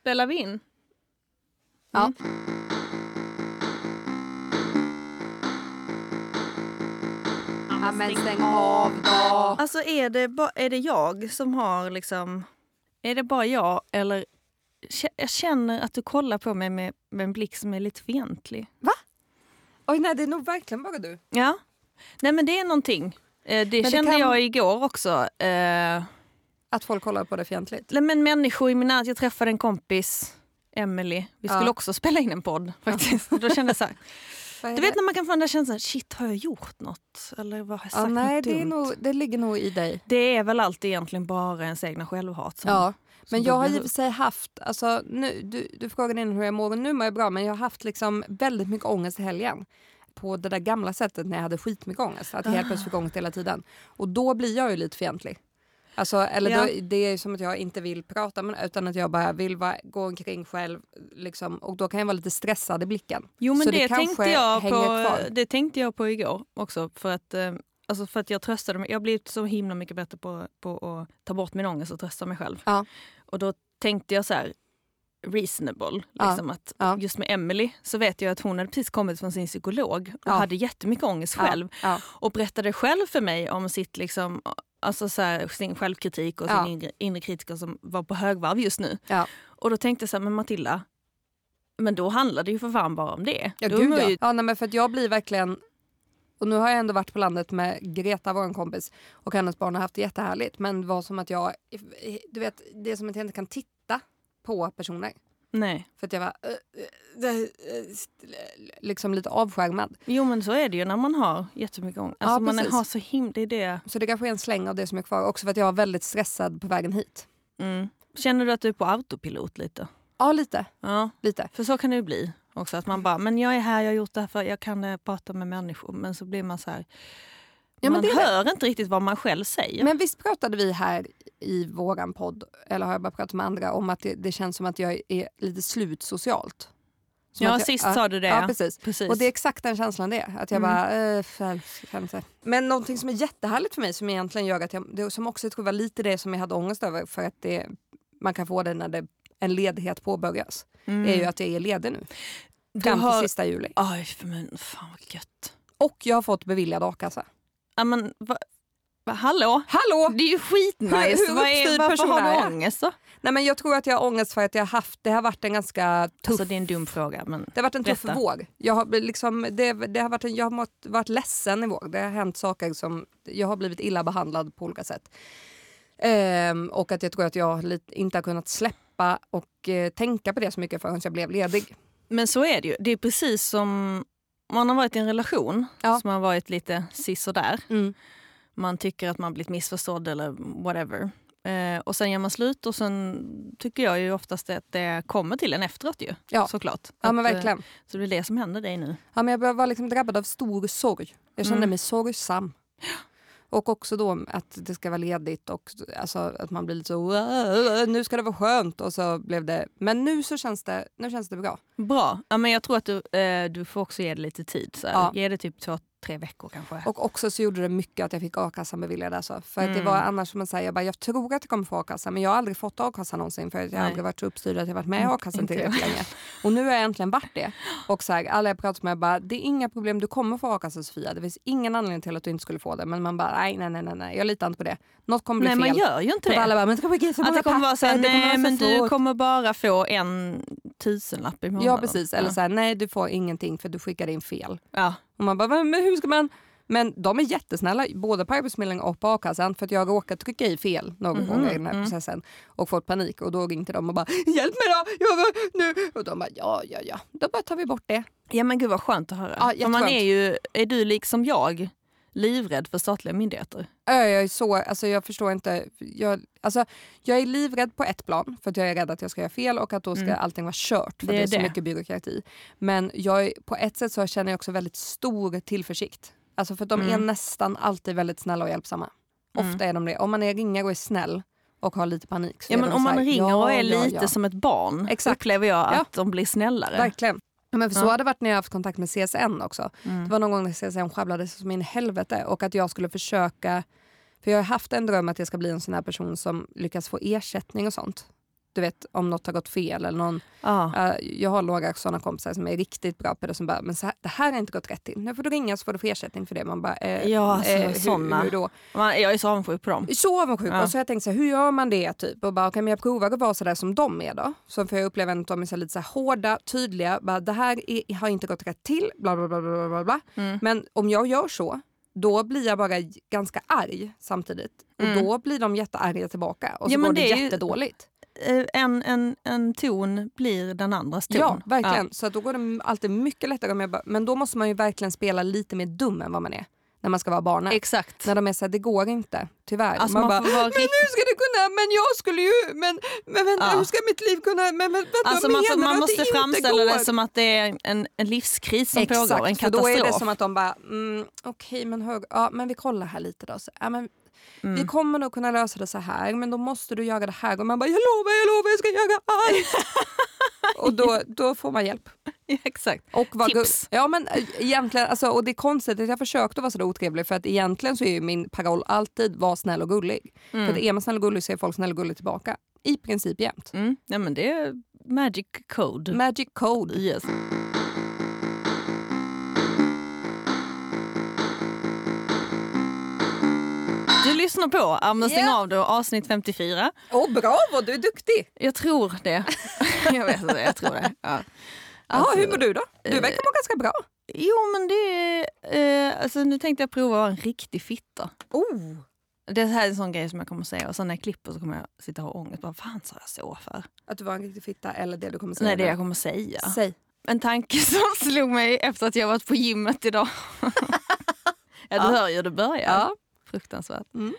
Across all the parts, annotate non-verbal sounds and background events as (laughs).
Spelar vi in? Ja. Ja, men stäng av då. Alltså är det, ba, är det jag som har liksom... Är det bara jag eller... Jag känner att du kollar på mig med, med en blick som är lite fientlig. Oj nej det är nog verkligen bara du. Ja. Nej men det är någonting. Eh, Det det kände kan- jag igår också. Eh, Att folk kollar på det fientligt. Nej, men människor i min närhet. Jag träffade en kompis, Emily. Vi skulle Ja. också spela in en podd faktiskt. Då kände jag så här, (laughs) du vet när man kan få den där känslan, shit har jag gjort något? Eller vad har jag sagt ja, nej det, dumt? nog, det ligger nog i dig. Det är väl alltid egentligen bara ens egna självhat. Som, Ja. Men jag har i och för sig haft, alltså, nu, du, du frågade innan hur jag mår och nu mår jag bra men jag har haft liksom väldigt mycket ångest i helgen. På det där gamla sättet när jag hade skitmycket ångest. Att jag helt plötsligt fick ångest hela tiden. Och då blir jag ju lite fientlig. Alltså, eller Ja. då, det är som att jag inte vill prata med utan att jag bara vill vara, gå omkring själv. Liksom, och då kan jag vara lite stressad i blicken. Jo men Så det, det tänkte jag på, kvar. det tänkte jag på igår också. För att, eh, alltså för att jag tröstade mig. Jag har blivit så himla mycket bättre på, på att ta bort min ångest och trösta mig själv. Ja. Och då tänkte jag så här reasonable. Ja. Liksom att Ja. Just med Emily så vet jag att hon hade precis kommit från sin psykolog och Ja. hade jättemycket ångest själv. Ja. Och berättade själv för mig om sitt, liksom, alltså så här, sin självkritik och Ja. sin inre, inre kritiker som var på högvarv just nu. Ja. Och då tänkte jag så här, men Matilda, men då handlar det ju för fan bara om det. Ja, då gud, ja. ju- ja nej, men för att jag blir verkligen... Och nu har jag ändå varit på landet med Greta, vår kompis, och hennes barn har haft det jättehärligt. Men det var som att jag... Du vet, det är som att jag inte kan titta på personer. Nej. För att jag var äh, äh, äh, liksom lite avskärmad. Jo men så är det ju när man har jättemycket ångest. Ja, Alltså man precis. har så himla, det är det. Så det kanske är en släng av det som är kvar. Också för att jag var väldigt stressad på vägen hit. Mm. Känner du att du är på autopilot lite? Ja, lite. Ja, lite. för så kan det ju bli också. Att man bara, men jag är här, jag har gjort det här för jag kan eh, prata med människor. Men så blir man så här, Ja, men man det är det. hör inte riktigt vad man själv säger. Men visst pratade vi här i våran podd, eller har jag bara pratat med andra, om att det, det känns som att jag är lite slut socialt. Som ja, jag, sist ja, sa du det. Ja, precis. precis. Och det är exakt den känslan det är. Att jag Mm. bara, äh. Men någonting som är jättehärligt för mig som egentligen gör att jag, det, som också jag tror var lite det som jag hade ångest över för att det, man kan få det när det, en ledighet påbörjas. Mm. är ju att jag är ledig nu. Fram till har- sista juli. Aj, men fan vad gött. Och jag har fått beviljad a-kassa. Men, va, va, hallå? Hallå! Det är ju skitnice. Hur- hur är, varför har du ångest då? Nej, men jag tror att jag har ångest för att jag har haft, det har varit en ganska tuff Alltså, det är en dum fråga. Men... Det har varit en tuff Berätta. vår. Jag har, liksom, det, det har varit en, jag har mått, varit ledsen i vår. Det har hänt saker som... Jag har blivit illa behandlad på olika sätt. Ehm, och att jag tror att jag lite, inte har kunnat släppa och eh, tänka på det så mycket förrän jag blev ledig. Men så är det ju. Det är precis som man har varit i en relation Ja. som har varit lite sisådär. Mm. Man tycker att man blivit missförstådd eller whatever. Eh, och sen gör man slut och sen tycker jag ju oftast att det kommer till en efteråt ju. Ja. Såklart. Ja men eh, verkligen. Så det är det som händer dig nu. Ja, men jag var liksom drabbad av stor sorg. Jag kände Mm. mig sorgsam. Och också då att det ska vara ledigt och alltså, att man blir lite så "Wow, nu ska det vara skönt och så blev det. Men nu så känns det, nu känns det bra. Bra. Ja, men jag tror att du, eh, du får också ge det lite tid. Så. Ja. Ge det typ två, tre veckor kanske. Och också så gjorde det mycket att jag fick a-kassan beviljad. Alltså. För att det Mm. var annars som man säger, jag, bara, jag tror att jag kommer få a-kassa men jag har aldrig fått a-kassa någonsin för att jag har Nej. aldrig varit så uppstyrd att jag varit med i Inte- a-kassan tillräckligt länge. Och nu har jag äntligen varit det. (gasps) Och så här, alla jag pratat med bara, det är inga problem, du kommer få a-kassa Sofia. Det finns ingen anledning till att du inte skulle få det. Men man bara, nej nej nej, nej, nej. jag litar inte på det. Något kommer bli Nej fel. man gör ju inte det. alla bara, men det kommer bli så Att det kommer vara det kommer nej men så du svårt." kommer bara få en tusenlapp i månaden. Ja precis, eller Ja. så här, nej du får ingenting för du skickade in fel. Ja. Och man bara, men hur ska man? Men de är jättesnälla, både på Arbetsförmedlingen och på a-kassan för att jag har råkat trycka i fel några Mhm, gånger i den här mm. processen och fått panik och då ringde de och bara “hjälp mig då, jag nu” och de bara “ja, ja, ja”. Då bara tar vi bort det. ja men gud vad skönt att höra. Ja, man är ju, är du liksom jag livrädd för statliga myndigheter? Jag är så, alltså jag förstår inte. Jag, alltså, jag är livrädd på ett plan för att jag är rädd att jag ska göra fel och att då ska Mm. allting vara kört för Det det är är så det. mycket byråkrati. Men jag, är- på ett sätt så känner jag också väldigt stor tillförsikt. Alltså för de är Mm. nästan alltid väldigt snälla och hjälpsamma. Mm. Ofta är de det. Om man är ringer och är snäll och har lite panik så Ja är men om man här, ringer ja, och är ja, lite ja. som ett barn Exakt. upplever jag Ja. att de blir snällare. Verkligen. Ja, men för så Ja. har det varit när jag har haft kontakt med CSN också. Mm. Det var någon gång när CSN sjabblade som in helvete och att jag skulle försöka, för jag har haft en dröm att jag ska bli en sån här person som lyckas få ersättning och sånt. Du vet om något har gått fel eller någon Ja. Eh, jag har några sådana kompisar som är riktigt bra på det som bara, men här, det här har inte gått rätt till. Nu får du ringa så får du få ersättning för det. Man bara, eh, Ja, alltså, hur, såna. hur då? Man, jag är så avundsjuk på dem. Så avundsjuk. Ja. Och så har jag tänkt så här, hur gör man det? typ? Och bara, okay, men jag provar att vara så där som de är då. Så får jag uppleva att de är så lite så hårda, tydliga. Bara, det här är, har inte gått rätt till. Bla, bla, bla, bla, bla, bla. Mm. Men om jag gör så, då blir jag bara ganska arg samtidigt. Och Mm. då blir de jättearga tillbaka. Och så Ja, går det, det ju- jättedåligt. Eh, En, en, en ton blir den andras ton. Ja, verkligen. Så att då går det alltid mycket lättare bara, Men då måste man ju verkligen spela lite mer dum än vad man är. När man ska vara barnet. Exakt. När de är såhär, det går inte. Tyvärr. Alltså, man, man bara, men hur ska det kunna, men jag skulle ju, men, men vänta, Ja. hur ska mitt liv kunna, men, men Alltså vad man, får, menar man du att måste framställa det som att det är en, en livskris som Exakt, pågår, en för då katastrof. är det som att de bara, mm, okej men hör, ja, men vi kollar här lite då. Så, ja, men, Mm. Vi kommer nog kunna lösa det så här men då måste du göra det här. Och man bara, jag lovar, jag lovar, jag ska göra allt. (laughs) och då, då får man hjälp. Ja, exakt. Och vad Tips. Ja men äh, egentligen, alltså, och det är konstigt att jag försökte vara så otrevlig för att egentligen så är min paroll alltid var snäll och gullig. För att är man snäll och gullig så är folk snäll och gullig tillbaka. I princip jämt. Mm. Ja, men det är magic code. Magic code. yes. Lyssnar på Ja. av då, avsnitt 54. Åh bravo, du är duktig! Jag tror det. (laughs) jag vet inte, jag tror det. Ja. Alltså, hur mår du då? Du verkar må ganska bra. Jo men det eh, alltså nu tänkte jag prova att vara en riktig fitta. Oh. Det här är en sån grej som jag kommer att säga och sen när jag klipper så kommer jag sitta och ha ångest. Vad fan sa jag så för? Att du var en riktig fitta eller det du kommer säga? Nej, det jag kommer säga. Säg. En tanke (laughs) som slog mig efter att jag varit på gymmet idag. (laughs) ja, du Ja. hör ju hur det börjar. Ja. Fruktansvärt. Mm.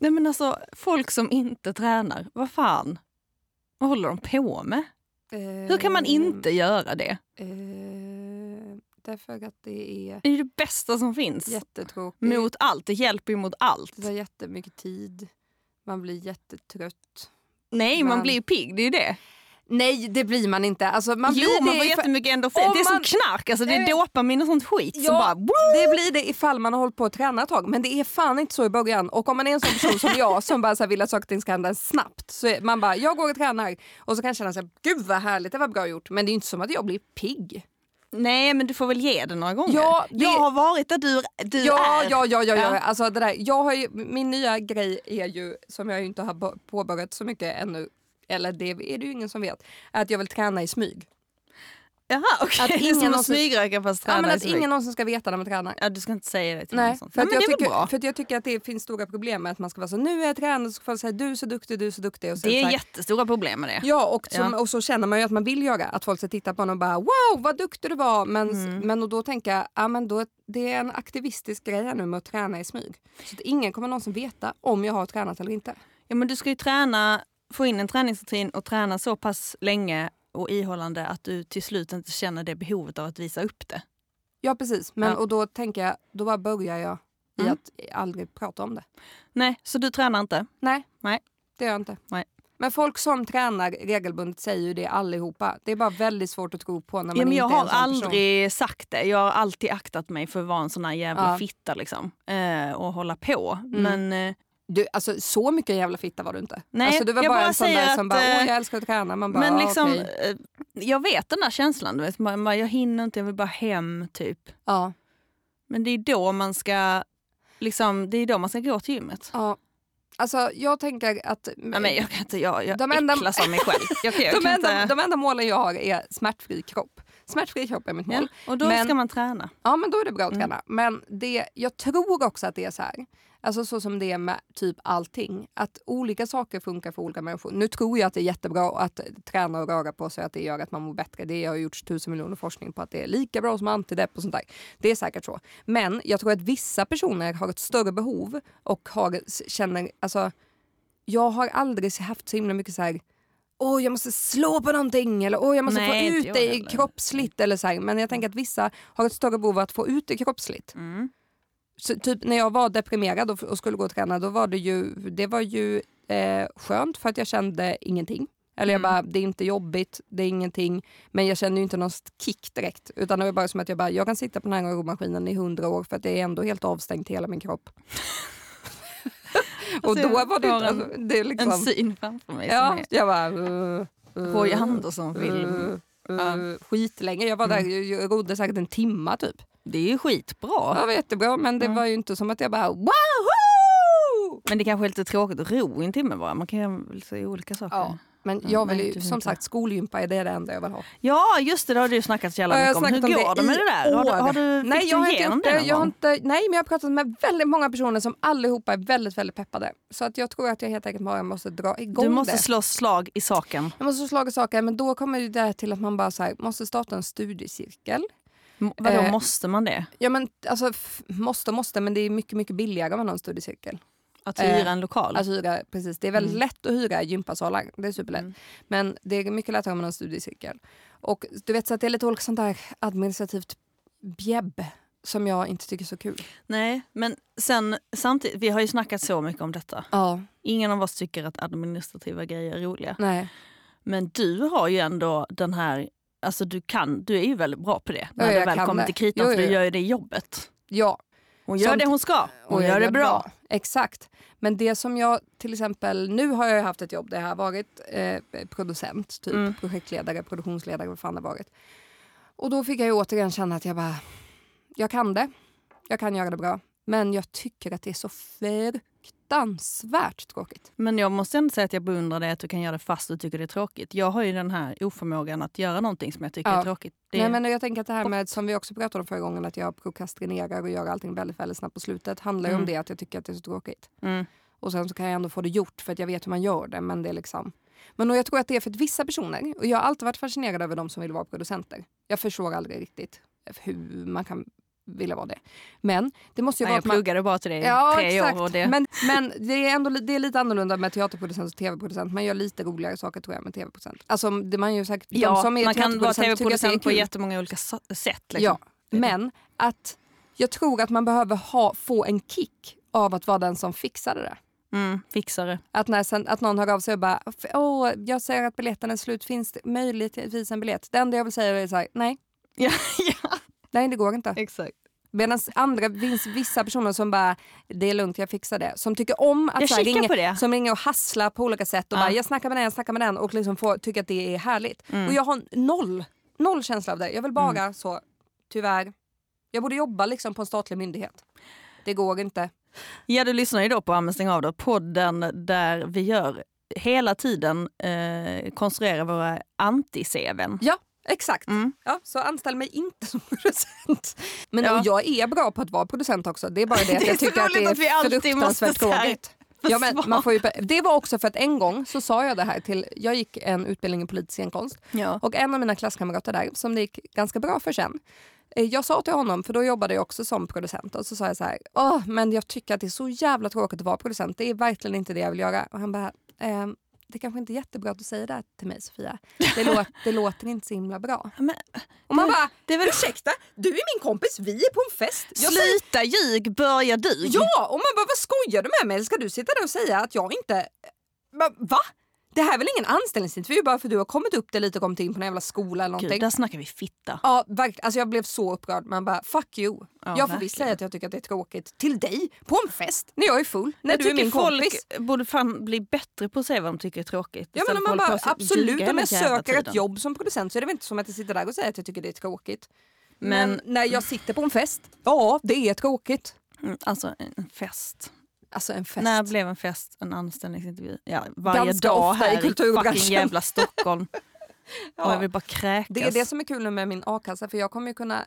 Nej men alltså, folk som inte tränar, vad fan? Vad håller de på med? Hur kan man inte göra det? Eh, därför att det är Det är det bästa som finns. jättetråkigt. Mot allt, det hjälper ju mot allt. Det tar jättemycket tid. Man blir jättetrött. Nej, man Man- blir pigg, det är ju det. Nej, det blir man inte. Alltså, man jo, blir man får jättemycket endorfin. Det är som man- knark, alltså, det är dopamin och sånt skit som Ja, bara... det blir det ifall man har hållit på att träna ett tag. Men det är fan inte så i början. Och om man är en sån person som jag som bara så här vill att saker och ting ska hända snabbt. Så man bara, jag går och tränar och så kan jag känna så här, gud vad härligt, det var bra gjort. Men det är inte som att jag blir pigg. Nej, men du får väl ge det några gånger. Ja, det- Jag har varit där du, du Ja, är. ja, ja, ja, ja. Alltså det där, jag har ju, min nya grej är ju, som jag inte har påbörjat så mycket ännu, eller det är det ju ingen som vet, att jag vill träna i smyg. Jaha, okej. Att Det är ingen som någonsin- smygröka fast Ja, träna men i att smyg. ingen någonsin ska veta när man tränar. Ja, du ska inte säga det till någon Nej, sånt. för att, men jag tycker, för att jag tycker att det finns stora problem med att man ska vara så nu är jag tränad så får säga du är så duktig, du är så duktig. Och så Det så är här- jättestora problem med det. Ja och, som, Ja. och så känner man ju att man vill göra. Att folk ska titta på en och bara wow vad duktig du var. Men, Mm. men och då tänker jag ja, men då, det är en aktivistisk grej nu med att träna i smyg. Så att ingen kommer någonsin veta om jag har tränat eller inte. Ja, men du ska ju träna, få in en träningsrutin och träna så pass länge och ihållande att du till slut inte känner det behovet av att visa upp det. Ja precis. Men, Ja. Och då tänker jag, då bara börjar jag i Mm. att aldrig prata om det. Nej, så du tränar inte? Nej, Nej. det gör jag inte. Nej. Men folk som tränar regelbundet säger ju det allihopa. Det är bara väldigt svårt att tro på när man Ja, men inte jag är har en sån person. aldrig sagt det. Jag har alltid aktat mig för att vara en sån här jävla Ja. fitta liksom. Eh, och hålla på. Mm. Men eh, Du, alltså, så mycket jävla fitta var du inte. Nej, alltså, du var jag bara bara en sån där som att, bara, eh, åh jag älskar att träna. Man bara, Men liksom, okej. eh, jag vet den där känslan. Du vet, man, bara, jag hinner inte, jag vill bara hem. typ. Ja. Men det är då man ska liksom, det är då man ska gå till gymmet. ja. Alltså jag tänker att... Nej, men jag kan inte, jag, jag De enda- äcklas av mig själv. (laughs) Jag, jag de, enda, inte, de enda målen jag har är smärtfri kropp. Smärtfri kropp är mitt mål. ja, och då Men- ska man träna. Ja men då är det bra att Mm. träna. Men det, jag tror också att det är så här. Alltså så som det är med typ allting. Att olika saker funkar för olika människor. Nu tror jag att det är jättebra att träna och röra på sig. Att det gör att man mår bättre. Det har gjorts tusen miljoner forskning på att det är lika bra som antidepp och sånt där. Det är säkert så. Men jag tror att vissa personer har ett större behov och har, känner, alltså jag har aldrig haft så himla mycket så här Åh, jag måste slå på någonting eller åh, jag måste Nej, få ut det heller. kroppsligt. Eller så här. Men jag tänker att vissa har ett större behov av att få ut det kroppsligt. Mm. Så typ när jag var deprimerad och, och skulle gå och träna då var det ju, det var ju eh, skönt för att jag kände ingenting. Eller jag Mm. bara, det är inte jobbigt, det är ingenting. Men jag kände ju inte någon kick direkt. Utan det var bara som att jag bara, jag kan sitta på den här romaskinen i hundra år för att det är ändå helt avstängt i hela min kropp. (laughs) och då jag var det, en- alltså, det liksom... En syn framför mig som ja, är jag bara... Uh, uh, Roy Andersson-film. uh, Ja. uh, Skitlänge. Jag var där, jag, jag rodde säkert en timma typ. Det är ju skitbra. Det var jättebra men det Ja. var ju inte som att jag bara wow! Men det kanske är lite tråkigt att ro i en timme bara. Man kan ju väl säga olika saker. Ja, men Ja, jag vill ju, vill som inte. sagt skolgympa är det det enda jag vill ha. Ja, just det. Det har du snackat så jävla Ja, mycket om. Hur går det det med i det där? Har du, har du, Nej, jag du har inte igenom gjort det det. någon Jag gång? inte, nej, men jag har pratat med väldigt många personer som allihopa är väldigt, väldigt peppade. Så att jag tror att jag helt enkelt bara måste dra igång Du måste det. slå slag i saken. Jag måste slå saker, men då kommer det där till att man bara här, måste starta en studiecirkel. M- Vadå, Eh, måste man det? Ja men alltså måste måste men det är mycket mycket billigare om man har en studiecirkel. Att eh, hyra en lokal? Att hyra, precis. Det är väldigt Mm. lätt att hyra gympasalar, det är superlätt. Mm. Men det är mycket lättare om man har en studiecirkel. Och du vet så att det är lite olika sånt där administrativt bjäbb som jag inte tycker är så kul. Nej, men sen samtidigt, vi har ju snackat så mycket om detta. Ja, Ingen av oss tycker att administrativa grejer är roliga. nej. Men du har ju ändå den här, alltså du kan, du är ju väldigt bra på det. När Ja, jag väl kommer det. till kritan, Jo, för jo, du gör ju det jobbet. Ja, Hon gör Sånt- det hon ska, hon och gör det bra. Exakt. Men det som jag till exempel, nu har jag haft ett jobb där jag har varit eh, producent, typ Mm. projektledare, produktionsledare, vad fan det varit. Och då fick jag ju återigen känna att jag bara, jag kan det, jag kan göra det bra. Men jag tycker att det är så fruktansvärt tråkigt. Men jag måste ändå säga att jag beundrar dig att du kan göra det fast du tycker det är tråkigt. Jag har ju den här oförmågan att göra någonting som jag tycker Ja. är tråkigt. Det Nej, men jag tänker att det här med, som vi också pratade om förra gången, att jag prokrastinerar och gör allting väldigt, väldigt snabbt på slutet, handlar ju om Mm. det att jag tycker att det är så tråkigt. mm. Och sen så kan jag ändå få det gjort för att jag vet hur man gör det. Men det är liksom... Men och jag tror att det är för att vissa personer, och jag har alltid varit fascinerad över de som vill vara producenter. Jag förstår aldrig riktigt hur man kan vilja vara det. Men det måste ju Nej, vara jag att man... pluggade bara till det i Ja, tre exakt. år. Det... Men, men det är ändå det är lite annorlunda med teaterproducent och tv-producent. Man gör lite roligare saker tror jag med tv-producent. Alltså det man gör säkert, ja, som är man kan vara tv-producent på jättemånga olika sätt. Liksom. Ja, men att jag tror att man behöver ha, få en kick av att vara den som fixar det. Mm, fixare. Att, när sen, att någon hör av sig och bara Åh, jag säger att biljetten är slut, finns det möjligtvis en biljett? Det enda jag vill säga är så här, nej, (laughs) Ja, ja. nej det går inte. exakt. Medan andra finns vissa personer som bara, det är lugnt, jag fixar det. Som tycker om att Jag så här, ringa, som ringer och hasslar på olika sätt och Ja. bara, jag snackar med den, jag snackar med den och liksom får, tycker att det är härligt. Mm. Och jag har noll, noll känsla av det. Jag vill bara så, tyvärr, jag borde jobba liksom på en statlig myndighet. Det går inte. Ja, du lyssnar ju då på Amen av då, podden där vi gör hela tiden eh, konstruerar våra anti-CVn. Ja, exakt. Mm. Ja, så anställ mig inte som (laughs) producent. Men Ja. och jag är bra på att vara producent också. Det är bara det att (laughs) jag tycker att det är att fruktansvärt tråkigt. Ja, men man får ju, det var också för att en gång så sa jag det här till, jag gick en utbildning i politisk scenkonst Ja. och en av mina klasskamrater där som det gick ganska bra för sen. eh, Jag sa till honom, för då jobbade jag också som producent och så sa jag så här, Åh, men jag tycker att det är så jävla tråkigt att vara producent. Det är verkligen inte det jag vill göra. Och han bara, ehm, det kanske inte är jättebra att du säger det här till mig Sofia. (laughs) Det, låter, det låter inte så himla bra. Men, Och man Det- bara, det är väl- ursäkta, du är min kompis, vi är på en fest. Jag säger, Sluta ljug, börja du. ja, och man bara, vad skojar du med mig? Ska du sitta där och säga att jag inte... Va? Det här är väl ingen anställningsintervju bara för att du har kommit upp det lite och kommit in på en jävla skola eller Gud, någonting. där snackar vi fitta. Ja, verkligen. Alltså jag blev så upprörd. Man bara, fuck you. Ja, jag får verkligen. visst säga att jag tycker att det är tråkigt till dig på en fest när jag är full, när jag du är min folk kompis. borde fan bli bättre på att säga vad de tycker är tråkigt. Ja, men man bara, absolut, om jag söker ett jobb som producent så är det väl inte som att jag sitter där och säger att jag tycker det är tråkigt. Men, Men- när jag sitter på en fest, ja det är tråkigt. Mm, Alltså en fest. Alltså en fest. När blev en fest en anställningsintervju? Ja, varje Ganska dag ofta i här i kulturbranschen. fucking jävla Stockholm. (laughs) Ja. Och jag vill bara kräkas. Det är det som är kul med min a-kassa för jag kommer ju kunna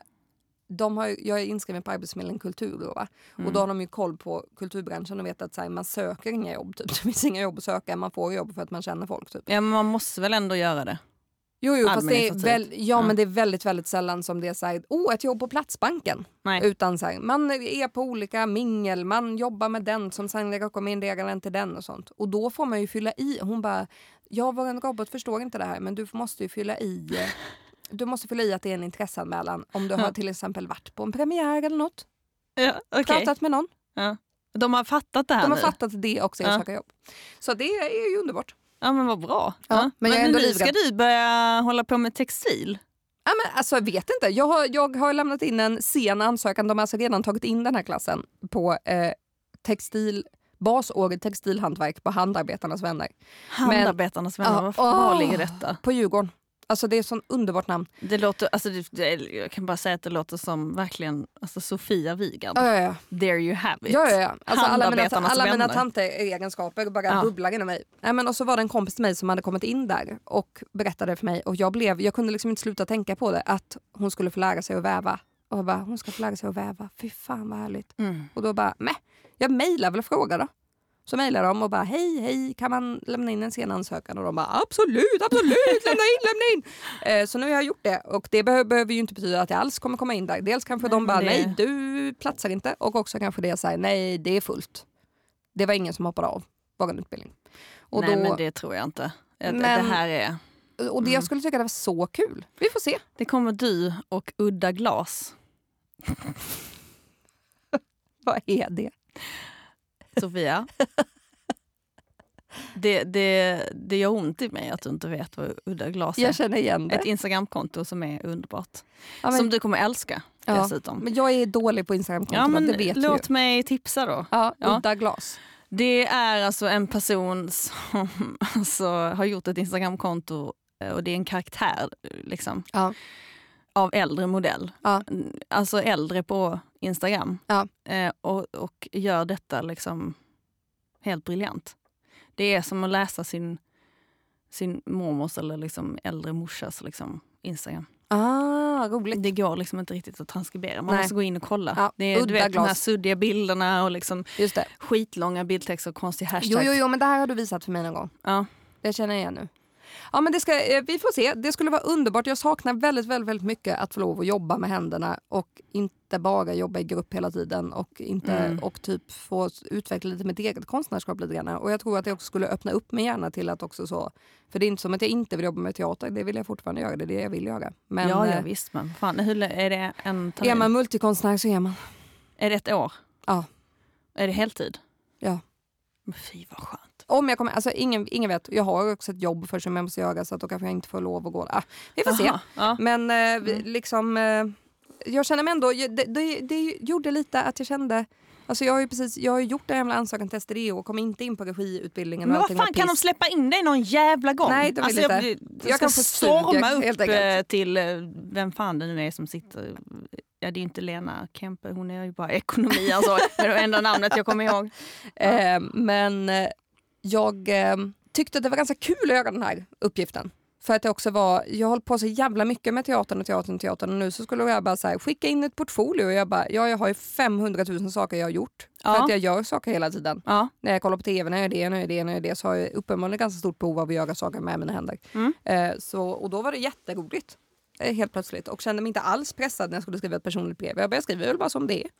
de har, jag är inskriven på Arbetsförmedlingen Kultur då, va? Mm. och då har de ju koll på kulturbranschen och vet att så här, man söker inga jobb. Typ. (laughs) Det finns inga jobb att söka, man får jobb för att man känner folk. Typ. Ja, men man måste väl ändå göra det. Jo, jo fast det är, väl, ja, Mm. men det är väldigt, väldigt sällan som det är så här, oh, ett jobb på Platsbanken. Nej. Utan så här, man är på olika mingel, man jobbar med den som sen rekommenderar en till den och sånt. Och då får man ju fylla i. Hon bara, jag var en robot förstår inte det här men du måste ju fylla i eh, du måste fylla i att det är en intresseanmälan om du har till exempel varit på en premiär eller något. Ja, okej. Pratat med någon. Ja. De har fattat det här De har nu. fattat det också i att Ja. söka jobb. Så det är ju underbart. Ja men vad bra. Ja, men jag är ändå nu livrädd. ska du börja hålla på med textil. Ja, men alltså, jag vet inte. Jag har, jag har lämnat in en sen ansökan. De har alltså redan tagit in den här klassen på eh, textil, basåret textilhantverk på Handarbetarnas vänner. Handarbetarnas vänner, Ja, var, var ligger detta? På Djurgården. Alltså det är ett sånt underbart namn. Det låter, alltså det, jag kan bara säga att det låter som verkligen alltså Sofia Wigand. Ja, ja, ja. There you have it. Ja, ja, ja. Alltså alla mina, alla mina tanteegenskaper bara Ja. bubblar inom mig. Nej, men och så var det en kompis till mig som hade kommit in där och berättade för mig och jag, blev, jag kunde liksom inte sluta tänka på det att hon skulle få lära sig att väva. Och jag bara, hon ska få lära sig att väva. Fy fan vad härligt. Mm. Och då bara, meh, jag mejlar väl och frågar då. Så mejlar de och bara, hej, hej, kan man lämna in en sen ansökan? Och de bara, absolut, absolut, lämna in, lämna in. (laughs) Eh, så nu har jag gjort det och det behöver, behöver ju inte betyda att jag alls kommer komma in där. Dels kanske Nej, de bara, det- nej, du platsar inte. Och också kanske det här, nej, det är fullt. Det var ingen som hoppade av vår utbildning. Och, Nej då, men det tror jag inte. Det- Men- Det här är... och det, jag skulle tycka det var så kul. Vi får se. Det kommer du och Udda Glas, (laughs) Vad är det? Sofia. Det, det, det gör ont i mig att du inte vet vad Udda Glas är. Jag känner igen det. Ett Instagramkonto som är underbart. Ja, men, Som du kommer älska Ja, dessutom. men jag är dålig på instagram Ja, men det vet låt ju. mig tipsa då. Ja, udda glas. Det är alltså en person som (laughs) alltså, har gjort ett Instagramkonto eh, och det är en karaktär liksom, Ja. av äldre modell. Ja. Alltså äldre på Instagram. Ja. Eh, och, och gör detta liksom helt briljant. Det är som att läsa sin, sin mormors eller liksom äldre morsas liksom Instagram. Ah, roligt. Det går liksom inte riktigt att transkribera. Man Nej. måste gå in och kolla. Ja, det är, du vet, de här suddiga bilderna och liksom Just det. skitlånga bildtexter och konstiga hashtags. Jo, jo, jo, men det här har du visat för mig någon gång. Ja. Det känner jag igen nu. Ja, men det ska, eh, vi får se. Det skulle vara underbart. Jag saknar väldigt, väldigt, väldigt mycket att få lov att jobba med händerna och inte bara jobba i grupp hela tiden och, inte, Mm. och typ få utveckla lite mitt eget konstnärskap lite grann. Och jag tror att det också skulle öppna upp mig gärna till att också så, för det är inte som att jag inte vill jobba med teater, det vill jag fortfarande göra, det är det jag vill göra. Men ja, ja eh, visst. Men fan, hur, är det en termin? är man multikonstnär så är man. Är det ett år? Ja. Är det heltid? Ja. Men fy vad skönt. Om jag kommer, alltså ingen, ingen vet, jag har också ett jobb för som jag måste göra så att då kanske jag inte får lov att gå. Ah, vi får se. Aha, Ja. Men eh, Mm. liksom, eh, jag känner mig ändå, det, det, det gjorde lite att jag kände, alltså jag har ju precis, jag har gjort den jävla ansökan till STDO och kom inte in på regiutbildningen. Men vad fan, kan de släppa in dig någon jävla gång? Nej, de vill alltså, inte. jag, jag, Jag ska kan få storma upp enkelt. eh, till eh, vem fan det nu är som sitter... Ja, det är inte Lena Kempe, hon är ju bara ekonomi alltså. Det är det enda namnet jag kommer ihåg. (laughs) Eh, men eh, jag eh, tyckte att det var ganska kul att göra den här uppgiften. För att det också var, jag hållit på så jävla mycket med teatern och teatern och teatern och nu så skulle jag bara så här, skicka in ett portfolio och jag bara, ja jag har ju 500 000 saker jag har gjort. För Ja. att jag gör saker hela tiden. Ja. När jag kollar på tv, när jag gör det, när jag gör det, när jag gör det så har jag uppenbarligen ganska stort behov av att göra saker med mina händer. Mm. Eh, så, och då var det jätteroligt. Eh, Helt plötsligt och kände mig inte alls pressad när jag skulle skriva ett personligt brev. Jag bara, jag skriver väl bara som det är.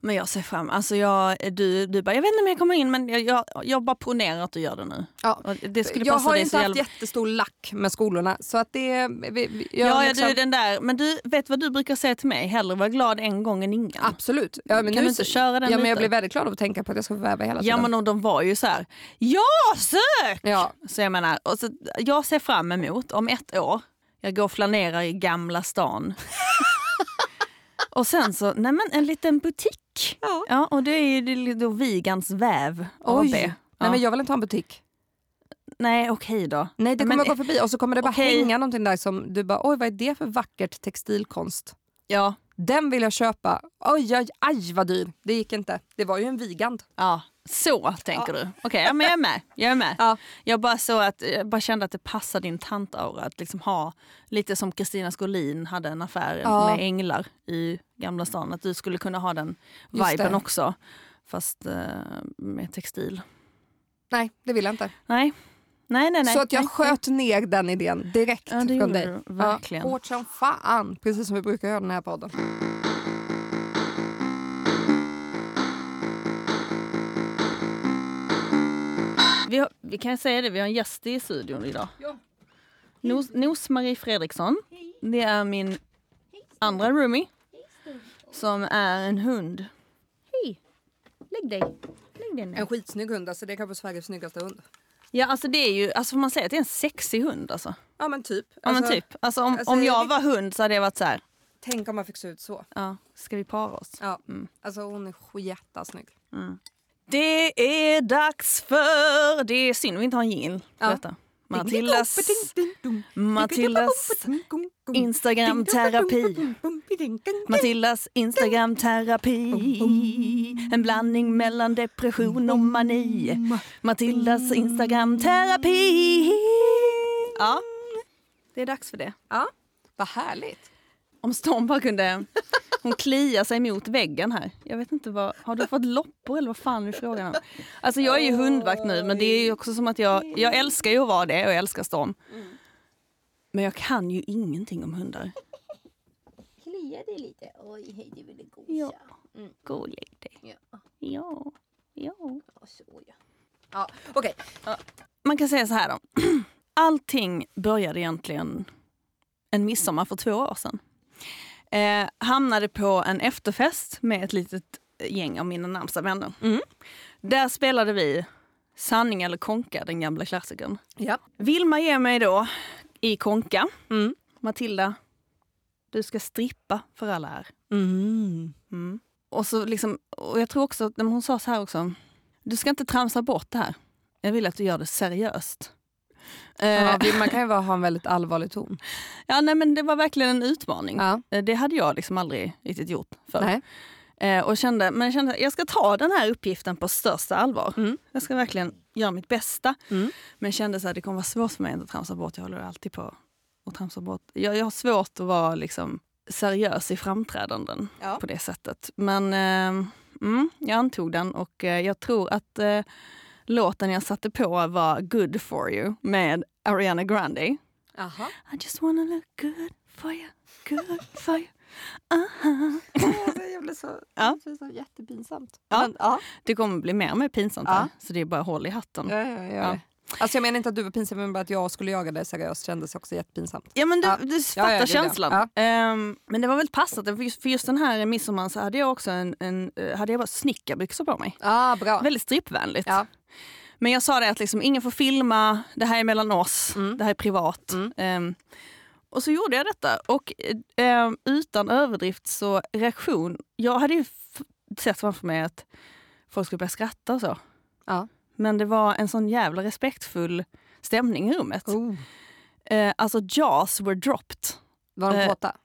Men jag ser fram alltså jag, du, du bara, jag vet inte om jag kommer in men jag, jag, jag bara ponerar att du gör det nu. Ja. Och det skulle Jag passa har dig inte haft jävla... jättestor lack med skolorna så att det... Vi, vi, jag Ja, ja liksom, du, den där. Men du vet vad du brukar säga till mig? Hellre vara glad en gång än ingen. Absolut. Ja, men kan nu, du inte köra den ja, men Jag lite? blir väldigt glad av att tänka på att jag ska väva hela Ja tiden. men och de var ju så här, ja sök! Ja, Så jag menar, och så, jag ser fram emot om ett år, jag går och flanerar i Gamla stan. (laughs) och sen så, nej men en liten butik. Ja. Ja, och det är ju då Vigans väv AB. Oj. Ja. Nej, men jag vill inte ha en butik. Nej okej då. Nej, det kommer Men- gå förbi och så kommer det bara Okej. hänga någonting där som du bara, oj vad är det för vackert textilkonst? Ja, Den vill jag köpa. Oj, oj, aj vad dyr. Det gick inte. Det var ju en Vigand. ja. så tänker du. Okej, ja, men jag är med. Jag är med. Ja. Jag, bara så att, jag bara kände att det passade din tantaura att liksom ha lite som Kristina Skolin hade en affär Ja. med änglar i Gamla stan. Att du skulle kunna ha den viben också. Fast eh, med textil. Nej, det vill jag inte. Nej. Nej, nej, nej. så att jag nej. sköt ner den idén direkt Ja, det från dig. du. Verkligen. Ja, hårt som fan. Precis som vi brukar göra i den här podden. Vi, har, vi kan säga det, vi har en gäst i studion idag. Ja. Nos, Nos-Marie Fredriksson. Det är min andra roomie. Som är en hund. Hej! Lägg dig. Lägg dig ner. En skitsnygg hund, alltså det är kanske Sveriges snyggaste hund. Ja, alltså det är ju, alltså får man säga att det är en sexig hund alltså? Ja men typ. Ja men typ. Alltså om, alltså, om jag- var hund så hade jag varit så här. Tänk om man fick se ut så. ja, ska vi para oss? Ja. Mm. Alltså hon är jättesnygg. Mm. Det är dags för... Det är synd vi inte har en jingel Ja. detta. Matildas, Matildas Instagram-terapi. Matildas Instagram-terapi. En blandning mellan depression och mani. Matildas Instagram-terapi. Ja, det är dags för det. Ja, vad härligt. Om Storm bara kunde... Hon kliar sig mot väggen här. Jag vet inte vad... Har du fått loppor eller vad fan är frågan om? Alltså jag är ju hundvakt nu men det är ju också som att jag... Jag älskar ju att vara det och jag älskar Storm. Men jag kan ju ingenting om hundar. Klia dig lite. Oj, hej du ville gosa. Ja. Gå och lägg dig. Ja. Ja. Ja. Ja, så ja. Ja, Okej, Man kan säga så här då. (clears throat) Allting började egentligen en midsommar för två år sedan. Eh, hamnade på en efterfest med ett litet gäng av mina närmsta vänner. Mm. Där spelade vi Sanning eller konka, den gamla klassikern. ja. Vilma ger mig då i konka. Mm. Matilda, du ska strippa för alla här. Mm. Mm. Och, så liksom, och jag tror också hon sa så här också. Du ska inte tramsa bort det här. Jag vill att du gör det seriöst. Eh, Ja, vi- man kan ju ha en väldigt allvarlig ton. ja, nej, men det var verkligen en utmaning. Ja. Eh, Det hade jag liksom aldrig riktigt gjort förr. Nej. Eh, och kände, men jag kände att jag ska ta den här uppgiften på största allvar. Mm. Jag ska verkligen göra mitt bästa. Mm. Men kände så att det kommer vara svårt för mig att tramsa bort. Jag håller alltid på att tramsa bort. Jag, jag har svårt att vara liksom seriös i framträdanden Ja. på det sättet. Men eh, mm, jag antog den och eh, jag tror att eh, låten jag satte på var Good for you med Ariana Grande. Aha. I just wanna look good for you, good for you. Uh-huh. (laughs) Jag blev så, Ja. det så jättepinsamt. Ja. Men, ja. Det kommer bli mer och mer pinsamt Ja. här, så det är bara håll i hatten. Ja, ja, ja. Alltså jag menar inte att du var pinsam, men bara att jag skulle jaga dig seriöst kändes också jättepinsamt. Ja men du, Ja. du fattar ja, ja. känslan. Ehm, men det var väl passat, för just, för just den här midsommaren så hade jag också en, en, eh, hade jag bara snickarbyxor på mig. Ah, bra. Väldigt strippvänligt. Men jag sa det att liksom, ingen får filma, det här är mellan oss, Mm. det här är privat. Mm. Ehm, och så gjorde jag detta och eh, utan överdrift så reaktion, jag hade ju sett framför mig att folk skulle börja skratta och så. Ja. Men det var en sån jävla respektfull stämning i rummet. Oh. Eh, alltså jaws were dropped. Var de Eh, kåta?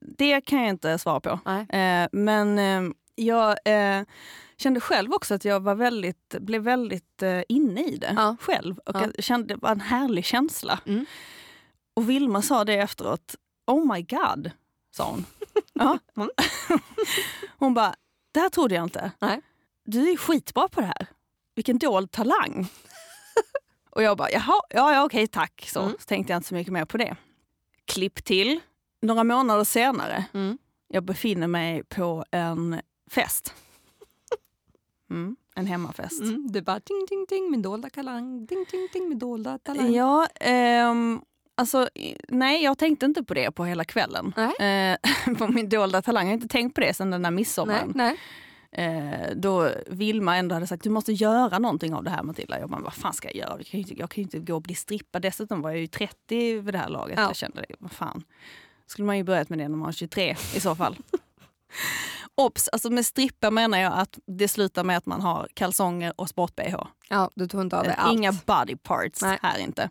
Det kan jag inte svara på. Nej. Eh, men jag eh, kände själv också att jag var väldigt, blev väldigt eh, inne i det Ja. själv. Och Ja. jag kände det var en härlig känsla. Mm. Och Vilma sa det efteråt. Oh my god, sa hon. (laughs) ja. Mm. (laughs) Hon bara, det här trodde jag inte. Nej. Du är skitbra på det här. Vilken dold talang. (laughs) och jag bara, jaha, ja, ja okej tack. Så, Mm. så tänkte jag inte så mycket mer på det. Klipp till, några månader senare. Mm. Jag befinner mig på en fest. Mm, en hemmafest. Mm. Du bara ting, ting, ting, min dolda talang. Ting, ting, ting, min dolda talang. Ja, ehm, alltså nej jag tänkte inte på det på hela kvällen. Nej. Eh, (laughs) på min dolda talang, jag har inte tänkt på det sedan den där Nej, midsommaren. nej. Eh, då Vilma ändå hade sagt du måste göra någonting av det här Matilda. Jag bara, vad fan ska jag göra? Jag kan ju inte, jag kan inte gå och bli strippad. Dessutom var jag ju 30 vid det här laget. Ja. Jag kände, det, vad fan. Skulle man ju börjat med det när man var 23 i så fall. (laughs) Obs, alltså med strippa menar jag att det slutar med att man har kalsonger och sport-bh. Ja, du tog inte av dig Eh, allt. Inga body parts Nej. här inte.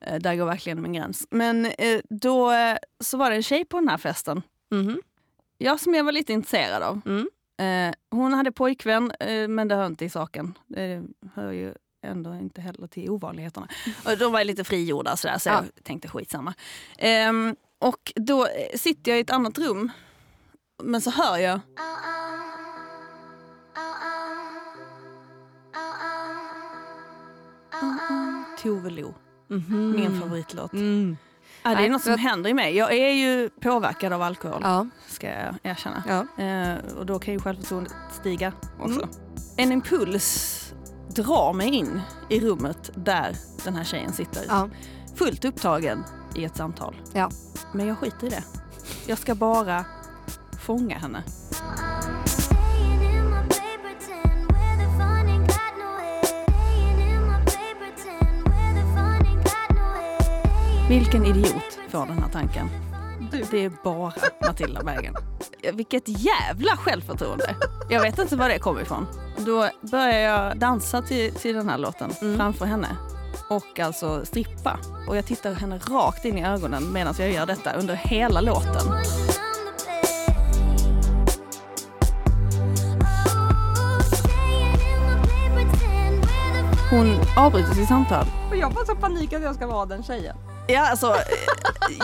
Eh, där går verkligen min gräns. Men eh, då så var det en tjej på den här festen. Mhm. Jag som jag var lite intresserad av. Mm. Hon hade pojkvän, men det hör inte i saken. Det hör ju ändå inte heller till ovanligheterna. (laughs) Och de var lite frigjorda sådär, så Ja. jag tänkte skitsamma. Ehm, och då sitter jag i ett annat rum, men så hör jag Tove Lo, Mhm. min favoritlåt. Mm. Ja, det är Nej, något som så- händer i mig. Jag är ju påverkad av alkohol, Ja. ska jag erkänna. Ja. Eh, och då kan ju självförtroendet stiga också. Mm. En impuls drar mig in i rummet där den här tjejen sitter. Ja. Fullt upptagen i ett samtal. Ja. Men jag skiter i det. Jag ska bara fånga henne. Vilken idiot får den här tanken? Det är bara Matilda Berggren. Vilket jävla självförtroende. Jag vet inte var det kommer ifrån. Då börjar jag dansa till, till den här låten framför henne. Och alltså strippa. Och jag tittar henne rakt in i ögonen medan jag gör detta under hela låten. Hon avbryter sitt samtal. Och jag får så panik att jag ska vara den tjejen. Ja, alltså, eh,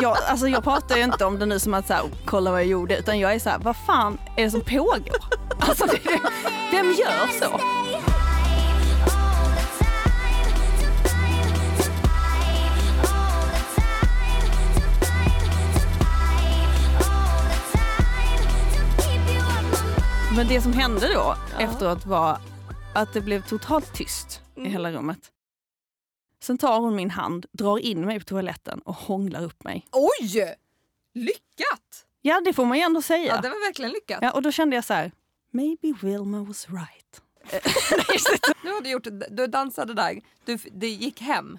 jag, alltså jag pratar ju inte om det nu som att så här, kolla vad jag gjorde utan jag är så här, vad fan är det som pågår? Alltså, det, vem gör så? Men det som hände då efteråt var att det blev totalt tyst i hela rummet. Sen tar hon min hand, drar in mig på toaletten och hånglar upp mig. Oj! Lyckat! Ja, det får man ju ändå säga. Ja, det var verkligen lyckat. Ja, och då kände jag så här, maybe Wilma was right. (laughs) Du gjort, du dansade där, du, det gick hem.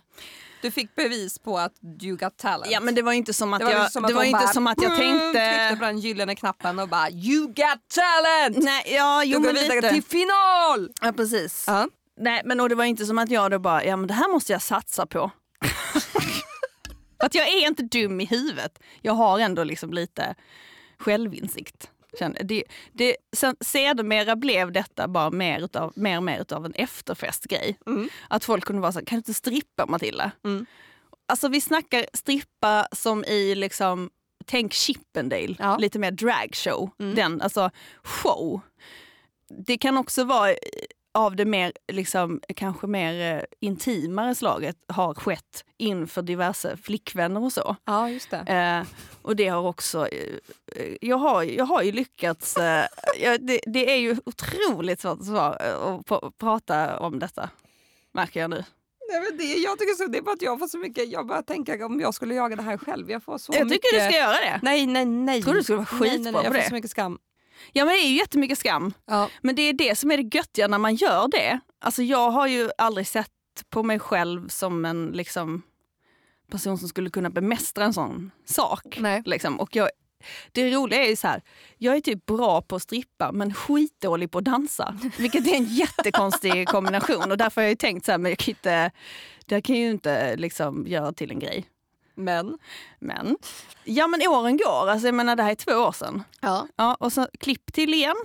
Du fick bevis på att you got talent. Ja, men det var inte som att det jag, liksom som att det var inte bara, som att jag mm, tänkte... Tryckte på den gyllene knappen och bara you got talent! Nej, ja, jo du går vidare lite. till final! Ja, precis. Ja. Nej, men och det var inte som att jag då bara, ja men det här måste jag satsa på. (laughs) Att jag är inte dum i huvudet. Jag har ändå liksom lite självinsikt. Det, det, sen, sedermera blev detta bara mer, utav, mer och mer utav en efterfestgrej. Mm. Att folk kunde vara så kan du inte strippa Matilda? Mm. Alltså vi snackar strippa som i liksom, tänk Chippendale, Ja. lite mer dragshow. Mm. Den, alltså show. Det kan också vara av det mer, liksom, kanske mer eh, intimare slaget har skett inför diverse flickvänner och så. Ja, just det. Eh, och det har också, eh, eh, jag, har, jag har ju lyckats, eh, jag, det, det är ju otroligt svårt att, eh, prata om detta, märker jag nu. Nej, men det, jag tycker så, det är bara att jag får så mycket, jag bara tänker om jag skulle jaga det här själv. Jag får så Jag mycket... tycker du ska göra det. Nej, nej, nej. Tror du skulle vara nej, nej, skitbra nej, Jag på får det? så mycket skam. Ja men det är ju jättemycket skam. Ja. Men det är det som är det göttiga när man gör det. Alltså jag har ju aldrig sett på mig själv som en liksom, person som skulle kunna bemästra en sån sak. Liksom. Och jag, det roliga är ju så här, jag är typ bra på att strippa men skitdålig på att dansa. (laughs) Vilket är en jättekonstig kombination och därför har jag tänkt så här, men jag kan inte, det kan ju inte liksom göra till en grej. Men. Men, ja men åren går, alltså jag menar det här är två år sedan. Ja. Ja, och så klipp till igen,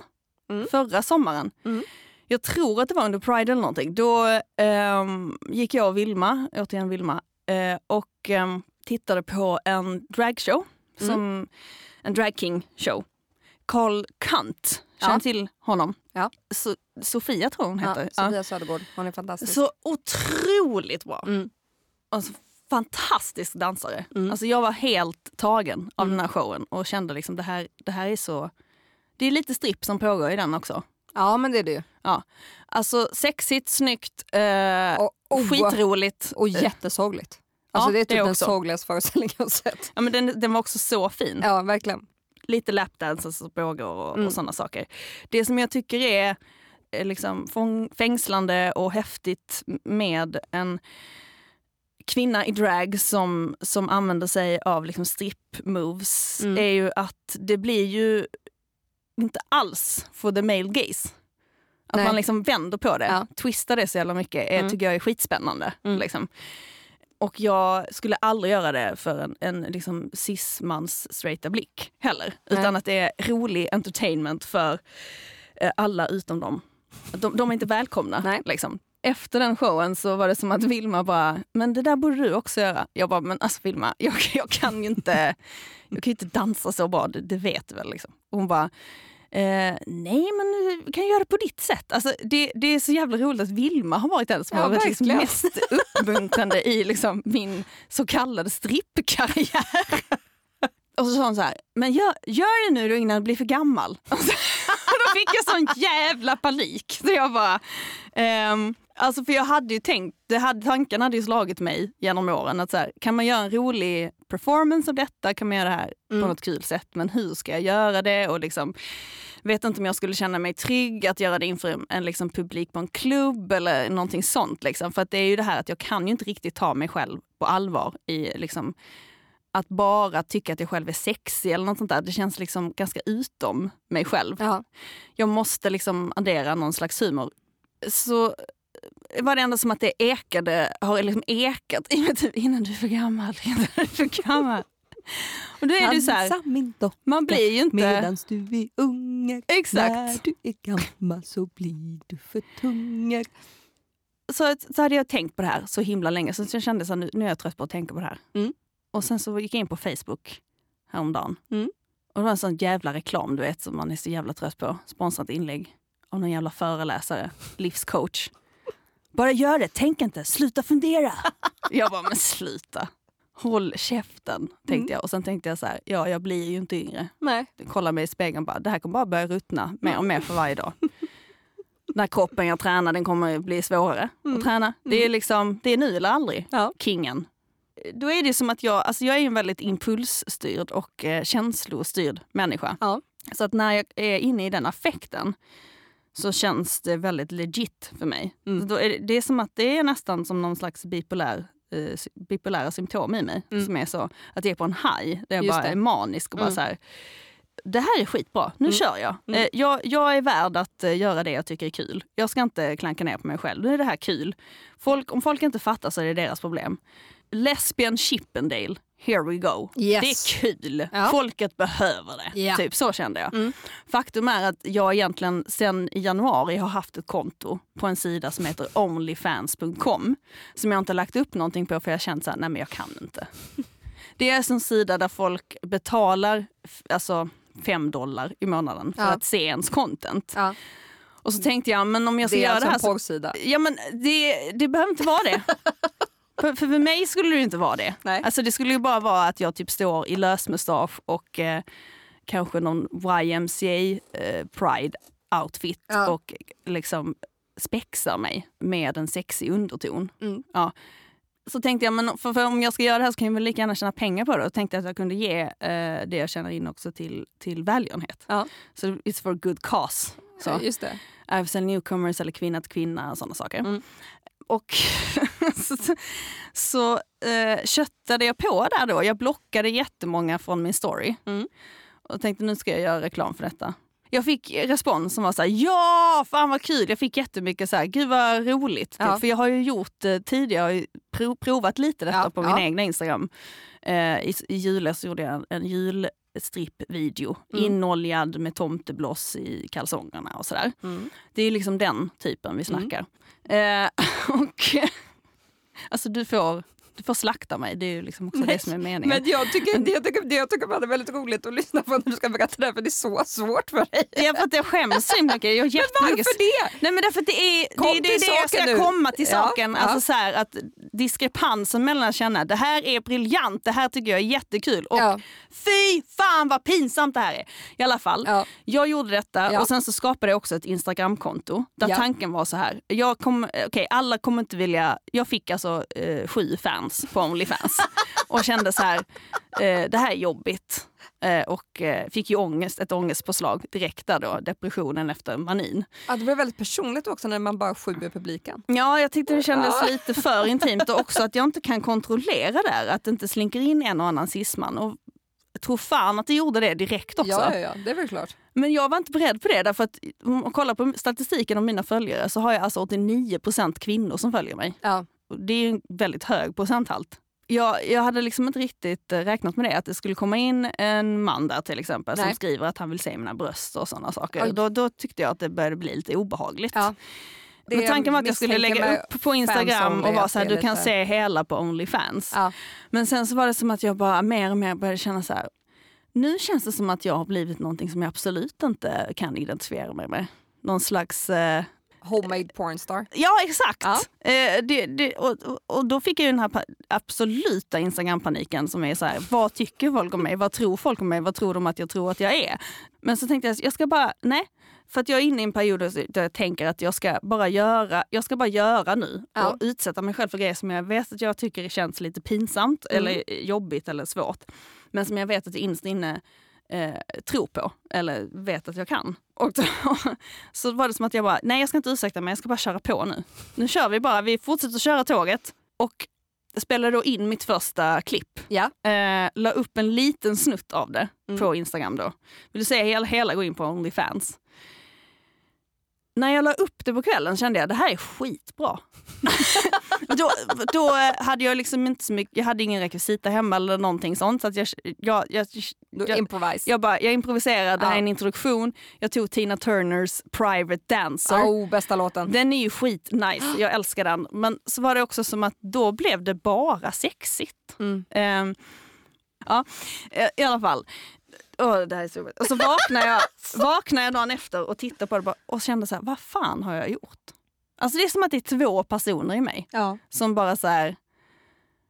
Mm. förra sommaren. Mm. Jag tror att det var under Pride eller någonting. Då ehm, gick jag och Vilma, återigen Vilma, eh, och ehm, tittade på en dragshow. Mm. Som, en drag king show. Carl Kant, känner Ja. till honom? Ja. So, Sofia tror hon Ja, heter. Ja. Sofia Södergård, hon är fantastisk. Så otroligt bra. Mm. Alltså, fantastisk dansare. Mm. Alltså, jag var helt tagen av Mm. den här showen och kände liksom det här, det här är så... Det är lite stripp som pågår i den också. Ja, men det är det ju. Alltså sexigt, snyggt, eh, Och, och, skitroligt. och jättesorgligt. Alltså Ja, det är typ det den sorgligaste föreställningen jag har sett. Ja, men den, den var också så fin. Ja, verkligen. Lite lapdances som pågår och, Mm. och sådana saker. Det som jag tycker är eh, liksom fängslande och häftigt med en kvinna i drag som, som använder sig av liksom strip-moves Mm. är ju att det blir ju inte alls for the male gaze. Att Nej. man liksom vänder på det, Ja. twistar det så jävla mycket, är, Mm. tycker jag är skitspännande. Mm. Liksom. Och jag skulle aldrig göra det för en, en liksom cis-mans straighta blick heller. Utan Nej. att det är rolig entertainment för eh, alla utom dem. De, de är inte välkomna. Nej. Liksom. Efter den showen så var det som att Vilma bara, men det där borde du också göra. Jag bara, men alltså Vilma, (laughs) jag, jag kan ju inte, jag kan inte dansa så bra, det, det vet du väl. Liksom. Och hon bara, eh, nej men du kan göra det på ditt sätt. Alltså, det, det är så jävla roligt att Vilma har varit den som Ja, har varit liksom mest (laughs) uppmuntrande i liksom min så kallade strippkarriär. (laughs) Och så sa hon så här, men gör, gör det nu då innan du blir för gammal. Och så, då fick jag sån jävla panik. Så jag bara, ehm, alltså för jag hade ju tänkt, det hade, tanken hade ju slagit mig genom åren att så här, kan man göra en rolig performance av detta, kan man göra det här Mm. på något kul sätt, men hur ska jag göra det? Och liksom, vet inte om jag skulle känna mig trygg att göra det inför en, liksom publik på en klubb eller någonting sånt. Liksom. För att det är ju det här att jag kan ju inte riktigt ta mig själv på allvar i liksom, att bara tycka att jag själv är sexig eller något sånt där. Det känns liksom ganska utom mig själv. Ja. Jag måste liksom addera någon slags humor. Så var det ändå som att det ekade, har liksom ekat typ innan du är för gammal, (laughs) innan du är för gammal. Och då är det så här, man blir ju inte... medans du är unge. Exakt. När du är gammal så blir du för tung. så, så hade jag tänkt på det här så himla länge, så jag kände att nu, nu är jag trött på att tänka på det här. Mm. Och sen så gick jag in på Facebook häromdagen. Mm. Och det var en sån jävla reklam du vet som man är så jävla trött på. Sponsrat inlägg av någon jävla föreläsare, livscoach. Bara gör det, tänk inte, sluta fundera. (laughs) jag bara, men sluta. Håll käften, tänkte Mm. jag. Och sen tänkte jag så här, ja jag blir ju inte yngre. Nej. Kolla mig i spegeln och bara, det här kommer bara börja ruttna mer och mer för varje dag. (laughs) Den här kroppen jag tränar den kommer bli svårare Mm. att träna. Det är liksom, det är nu eller aldrig, Ja. kingen. Då är det som att jag, alltså jag är en väldigt impulsstyrd och eh, känslostyrd människa. Ja. Så att när jag är inne i den affekten så känns det väldigt legit för mig. Mm. Då är det, det är som att det är nästan som någon slags bipolär, eh, bipolära symptom i mig. Mm. Som är så att jag är på en high där jag Just bara det. är manisk och bara Mm. så här. Det här är skitbra, nu Mm. kör jag. Mm. Eh, jag. Jag är värd att eh, göra det jag tycker är kul. Jag ska inte klanka ner på mig själv. Nu är det här kul. Folk, om folk inte fattar så är det deras problem. Lesbian Chippendale, here we go. Yes. Det är kul. Ja. Folket behöver det. Ja. Typ så kände jag. Mm. Faktum är att jag egentligen i januari har haft ett konto på en sida som heter onlyfans.com. Som jag inte har lagt upp någonting på för jag känt såhär, nej men jag kan inte. (laughs) Det är en sida där folk betalar alltså fem dollar i månaden för Ja. att se ens content. Och så tänkte jag, men om jag ska Det är göra alltså det här en så porrsida. Ja men det, det behöver inte vara det. (laughs) för, för mig skulle det inte vara det. Nej. Alltså det skulle ju bara vara att jag typ står i lösmustasch och eh, kanske någon YMCA eh, Pride outfit Ja. och liksom spexar mig med en sexig underton. Mm. Ja. Så tänkte jag, men för, för om jag ska göra det här så kan jag väl lika gärna tjäna pengar på det. Och tänkte att jag kunde ge eh, det jag tjänar in också till, till välgörenhet. Ja. Så it's for good cause. Så. Just det. RFSL Newcomers eller Kvinna till kvinna och sådana saker. Mm. Och (laughs) så, så eh, köttade jag på där då. Jag blockade jättemånga från min story. Mm. Och tänkte nu ska jag göra reklam för detta. Jag fick respons som var så här, ja fan vad kul. Jag fick jättemycket så här, gud vad roligt. Ja. För jag har ju gjort eh, tidigare, prov, provat lite detta Ja, på ja. min egna Instagram. Eh, I, I julas gjorde jag en, en julstrippvideo. Mm. Inoljad med tomtebloss i kalsongerna och sådär. Mm. Det är liksom den typen vi snackar. Eh, (laughs) och alltså du får, du får slakta mig, det är ju liksom också Nej, det som är meningen. Men jag tycker, jag, tycker, jag tycker bara det är väldigt roligt att lyssna på när du ska berätta det här för det är så svårt för dig. Ja, för att jag skäms så mycket. Jag jättemycket- (laughs) Varför det? Nej men därför att det är Kom det, är- det, är till det jag ska nu. komma till Ja, saken. ja. Alltså så här, att diskrepansen mellan att känna det här är briljant, det här tycker jag är jättekul och Ja. fy fan vad pinsamt det här är. I alla fall, Ja. jag gjorde detta Ja. och sen så skapade jag också ett Instagramkonto där Ja. tanken var så här. Jag kom, okay, alla kommer inte vilja, jag fick alltså eh, sju fans på Onlyfans (laughs) och kände så här, eh, det här är jobbigt. Eh, och eh, fick ju ångest, ett ångestpåslag direkt där då, depressionen efter manin. Ja, det blir väldigt personligt också när man bara sjunger publiken. Ja, jag tyckte det kändes lite för (laughs) intimt och också att jag inte kan kontrollera där, att det inte slinker in en och annan cisman. Och tror fan att det gjorde det direkt också. Ja, ja, ja, det är väl klart. Men jag var inte beredd på det därför att om man kollar på statistiken om mina följare så har jag alltså 89% kvinnor som följer mig. Ja. Det är en väldigt hög procenthalt. Jag, jag hade liksom inte riktigt eh, räknat med det, att det skulle komma in en man där till exempel som Nej. skriver att han vill se mina bröst och sådana saker. Oj. Då, då tyckte jag att det började bli lite obehagligt. Ja. Det Men tanken var att jag skulle lägga upp på Instagram och vara så här, är du kan se hela på Onlyfans. Ja. Men sen så var det som att jag bara mer och mer började känna så här, nu känns det som att jag har blivit någonting som jag absolut inte kan identifiera mig med. Någon slags... Eh, Homemade pornstar. ja, exakt! Ja. Eh, det, det, och, och- då fick jag den här absoluta Instagram-paniken som är så här, vad tycker folk om mig? Vad tror folk om mig? Vad tror de att jag tror att jag är? Men så tänkte jag, jag ska bara, nej. För att jag är inne i en period där jag tänker att jag ska bara göra, jag ska bara göra nu Ja. och utsätta mig själv för grejer som jag vet att jag tycker känns lite pinsamt Mm. eller jobbigt eller svårt. Men som jag vet att jag innerst inne eh, tror på eller vet att jag kan. Och då, (laughs) så var det som att jag bara, nej jag ska inte ursäkta mig, jag ska bara köra på nu. Nu kör vi bara, vi fortsätter köra tåget. Och spelade då in mitt första klipp. Ja. Eh, la upp en liten snutt av det Mm. på Instagram då. Vill du se hela, hela gå in på Onlyfans. När jag la upp det på kvällen kände jag det här är skitbra. (laughs) då, då hade jag liksom inte så mycket, jag hade ingen rekvisita hemma eller någonting sånt. Så att jag, jag, jag, jag, jag, bara, jag improviserade, det här är en introduktion. Jag tog Tina Turners Private Dancer. Oh, bästa låten. Den är ju skitnice, jag älskar den. Men så var det också som att då blev det bara sexigt. Mm. Ehm, ja, i alla fall. Åh, det här är så roligt. Och så vaknade jag, (laughs) vaknade jag dagen efter och tittade på det bara, och kände så här, vad fan har jag gjort? Alltså det är som att det är två personer i mig Ja. som bara så här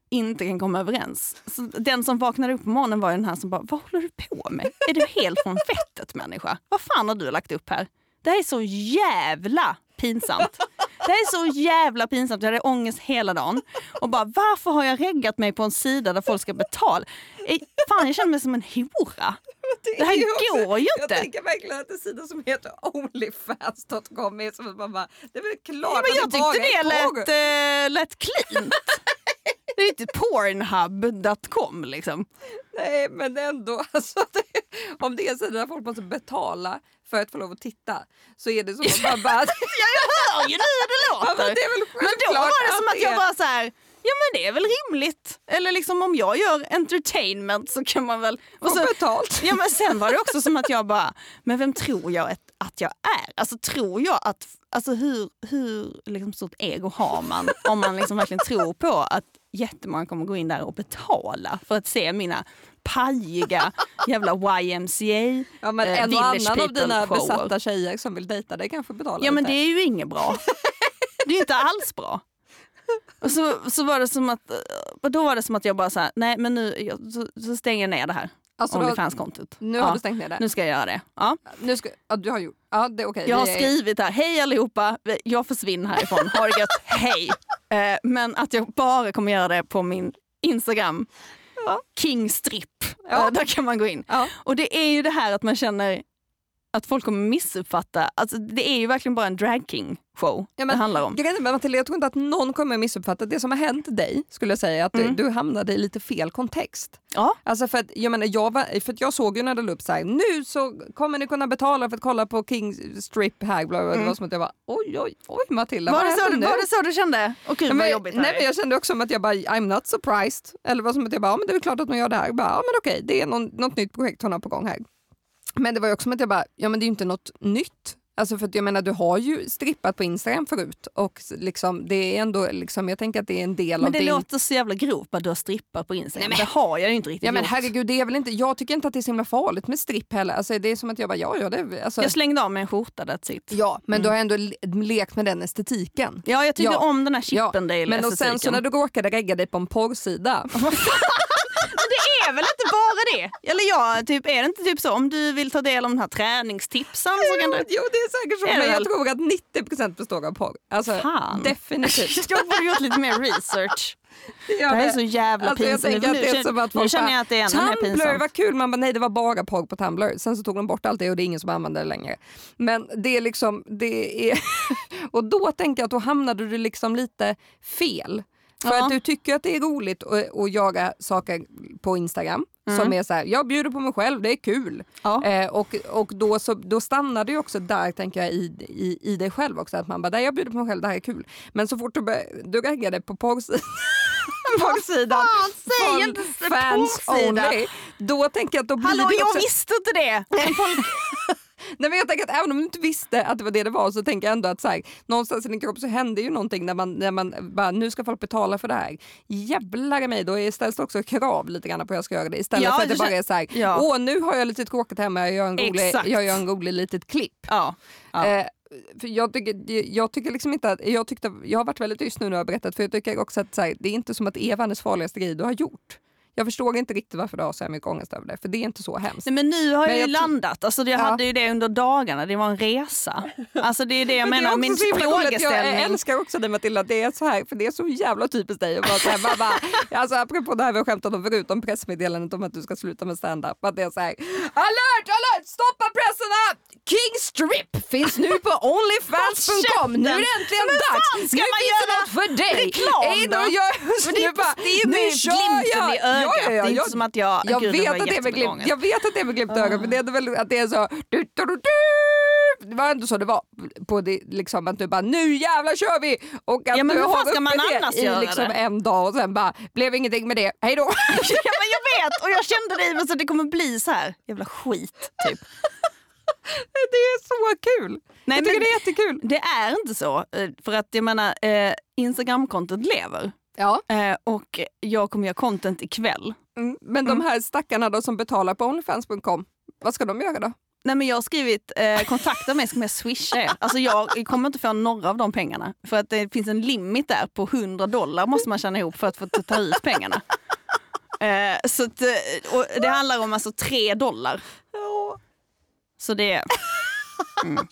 inte kan komma överens. Så den som vaknade upp på morgonen var den här som bara, vad håller du på med? Är du helt från vettet människa? Vad fan har du lagt upp här? Det här är så jävla pinsamt. Det är så jävla pinsamt. Jag hade ångest hela dagen. Och bara, varför har jag reggat mig på en sida där folk ska betala? Eh, Fan, jag känner mig som en hora. Det här går ju Jag inte. tänker verkligen att en sida som heter onlyfans.com är som att man bara, det är väl klart Men jag det tyckte det lät, äh, lät cleant. Det är inte pornhub.com liksom. Nej men ändå, alltså, det, om det är en sida där folk måste betala för att få lov att titta så är det som att (laughs) man bara... Jag hör ju nu hur det (laughs) ja, låter. men det är väl Men då var det som att jag bara så här, ja men det är väl rimligt. Eller liksom om jag gör entertainment så kan man väl... Och så, betalt. ja men sen var det också som att jag bara, men vem tror jag att, att jag är? Alltså tror jag att, alltså hur, hur liksom stort ego har man om man liksom verkligen tror på att jättemånga kommer gå in där och betala för att se mina pajiga jävla YMCA Ja, men eh, en och annan av dina shower. besatta tjejer som vill dejta dig kanske betalar Ja men lite. det är ju inget bra. Det är inte alls bra. Och så, så var det som att, och då var det som att jag bara så här, nej men nu jag, så, så stänger jag ner det här Alltså, Onlyfans-kontot. Nu ja, har du stängt ner det. Nu ska jag göra det. Ja. Nu ska, ja, du har gjort. Ja, det okej. Jag har är- skrivit här, hej allihopa, jag försvinner härifrån, ha det gött, hej. (laughs) Eh, men att jag bara kommer göra det på min Instagram, King Strip. Ja. Eh, där kan man gå in. Ja. Och det är ju det här att man känner att folk kommer missuppfatta, alltså det är ju verkligen bara en drag king show Ja, men- det handlar om. Grejen är, Matilda, jag tror inte att någon kommer missuppfatta det som har hänt dig. skulle jag säga, att du, Mm. du hamnade i lite fel kontext. Ja. Alltså för att, jag, menar, jag, var, för jag såg ju när det la upp så här, nu så kommer ni kunna betala för att kolla på King Strip här. Bla, bla, bla. Det var som att jag bara, oj oj oj Matilda, Mm. Var vad det, så, nu? var det så du kände? Och gud vad men, jobbigt nej, men jag kände också som att jag bara, I'm not surprised. Eller var som att jag bara, ja, men det är väl klart att man gör det här. Jag Bara, ja men okej, det är någon, något nytt projekt hon har på gång här. Men det var också som att jag bara, ja men det är ju inte något nytt. Alltså för jag menar du har ju strippat på Instagram förut och liksom, det är ändå liksom, jag tänker att det är en del Men av det din... låter så jävla grovt att du har strippat på Instagram. Nej, men- Det har jag ju inte riktigt Ja men gjort. herregud, det är väl inte, jag tycker inte att det är så himla farligt med stripp heller. Alltså, det är som att jag bara, ja ja det alltså, Jag slängde av mig en skjorta, that's it. Ja, men du har ändå le- lekt med den estetiken. Ja, jag tycker Ja. om den här Ja, Chippendale men och sen så när du råkade regga dig på en porrsida. (laughs) Är väl inte bara det? Eller ja, typ, är det inte typ så om du vill ta del av de här träningstipsen så kan du... Jo det är säkert så, Är men jag väl? tror att 90% består av porr. Alltså, Fan. definitivt. (laughs) Jag borde gjort lite mer research. (laughs) Det Det här är så jävla Alltså, jag pinsamt. att Nu, det är känner- som att nu folk känner bara, jag att det är ännu mer Tumblr, pinsamt. vad kul! Man bara, nej det var bara porr på Tumblr. Sen så tog de bort allt det och det är ingen som använder det längre. Men det är liksom, det är... (laughs) och då tänker jag att då hamnade du liksom lite fel. För Ja. att du tycker att det är roligt att, att göra saker på Instagram Mm. som är så här, jag bjuder på mig själv, det är kul. Ja. Eh, och och då, så, då stannar det också där tänker jag i, i, i dig själv också. Att man bara, "Nej, jag bjuder på mig själv, det här är kul. Men så fort du, du reggade på (laughs) porrsidan, Fan, säg inte fans only, då tänker jag att då blir Hallå, det jag också... visste inte det! (laughs) Folk, Nej, men jag tänker att även om du inte visste att det var det det var så tänker jag ändå att så här, någonstans i din kropp så händer ju någonting när man, när man bara, nu ska folk betala för det här. Jävlar i mig, då ställs det också krav lite grann på hur jag ska göra det. Istället Ja, för att det bara är så här, Ja. åh nu har jag lite tråkigt hemma, jag gör en rolig, Exakt. jag gör en rolig litet klipp. ja. Ja. Eh, för jag, tycker, jag tycker liksom inte att, jag, tyckte, jag har varit väldigt tyst nu när jag har berättat för jag tycker också att här, det är inte som att det är farligaste grej du har gjort. Jag förstår inte riktigt varför du har så här mycket ångest över det, för det är inte så hemskt. Nej, men nu har Men jag ju jag tror- landat. Alltså, jag Ja. hade ju det under dagarna. Det var en resa. Alltså, det är det jag Men det menar. också Min roligt. Jag frågeställning. älskar också dig Matilda, det är så här, för det är så jävla typiskt dig. att bara så här, bara, bara, (laughs) alltså, apropå det här vi har skämtat om förut, om pressmeddelandet om att du ska sluta med stand-up. Att det är så här, alert, alert, stoppa presserna! King Strip finns nu på onlyfans.com. Nu är det äntligen Men dags. fan, ska nu man finns göra det något för dig. reklam då? gör, Men det, nu bara, det är ju nu kör jag. I ögat. Ja, ja, ja, det är inte jag- som att jag... jag vet, att det är med glimt, jag vet att det är med glimt i ögat, men det är väl att det är så... Du, du, du. Det var ändå så det var. På det, liksom, att du bara nu jävlar kör vi! Och att Ja, men du har ska man det annars i göra liksom det? en dag och sen bara blev ingenting med det, hej då! (laughs) ja, men jag vet och jag kände det men så det kommer bli så här jävla skit typ. (laughs) det är så kul! Nej, jag tycker men- det är jättekul. Det är inte så. eh, För att jag menar, eh, Instagramkontot lever. Ja. Eh, och jag kommer göra content ikväll. Mm. Men de här stackarna då som betalar på onlyfans.com, vad ska de göra då? Nej, men jag har skrivit eh, kontakta mig ska jag swisha er. Alltså jag kommer inte få några av de pengarna. För att det finns en limit där på 100 dollar måste man tjäna ihop för att få ta- ut pengarna. Eh, så att, eh, det handlar om alltså 3 dollar. Så det. Mm.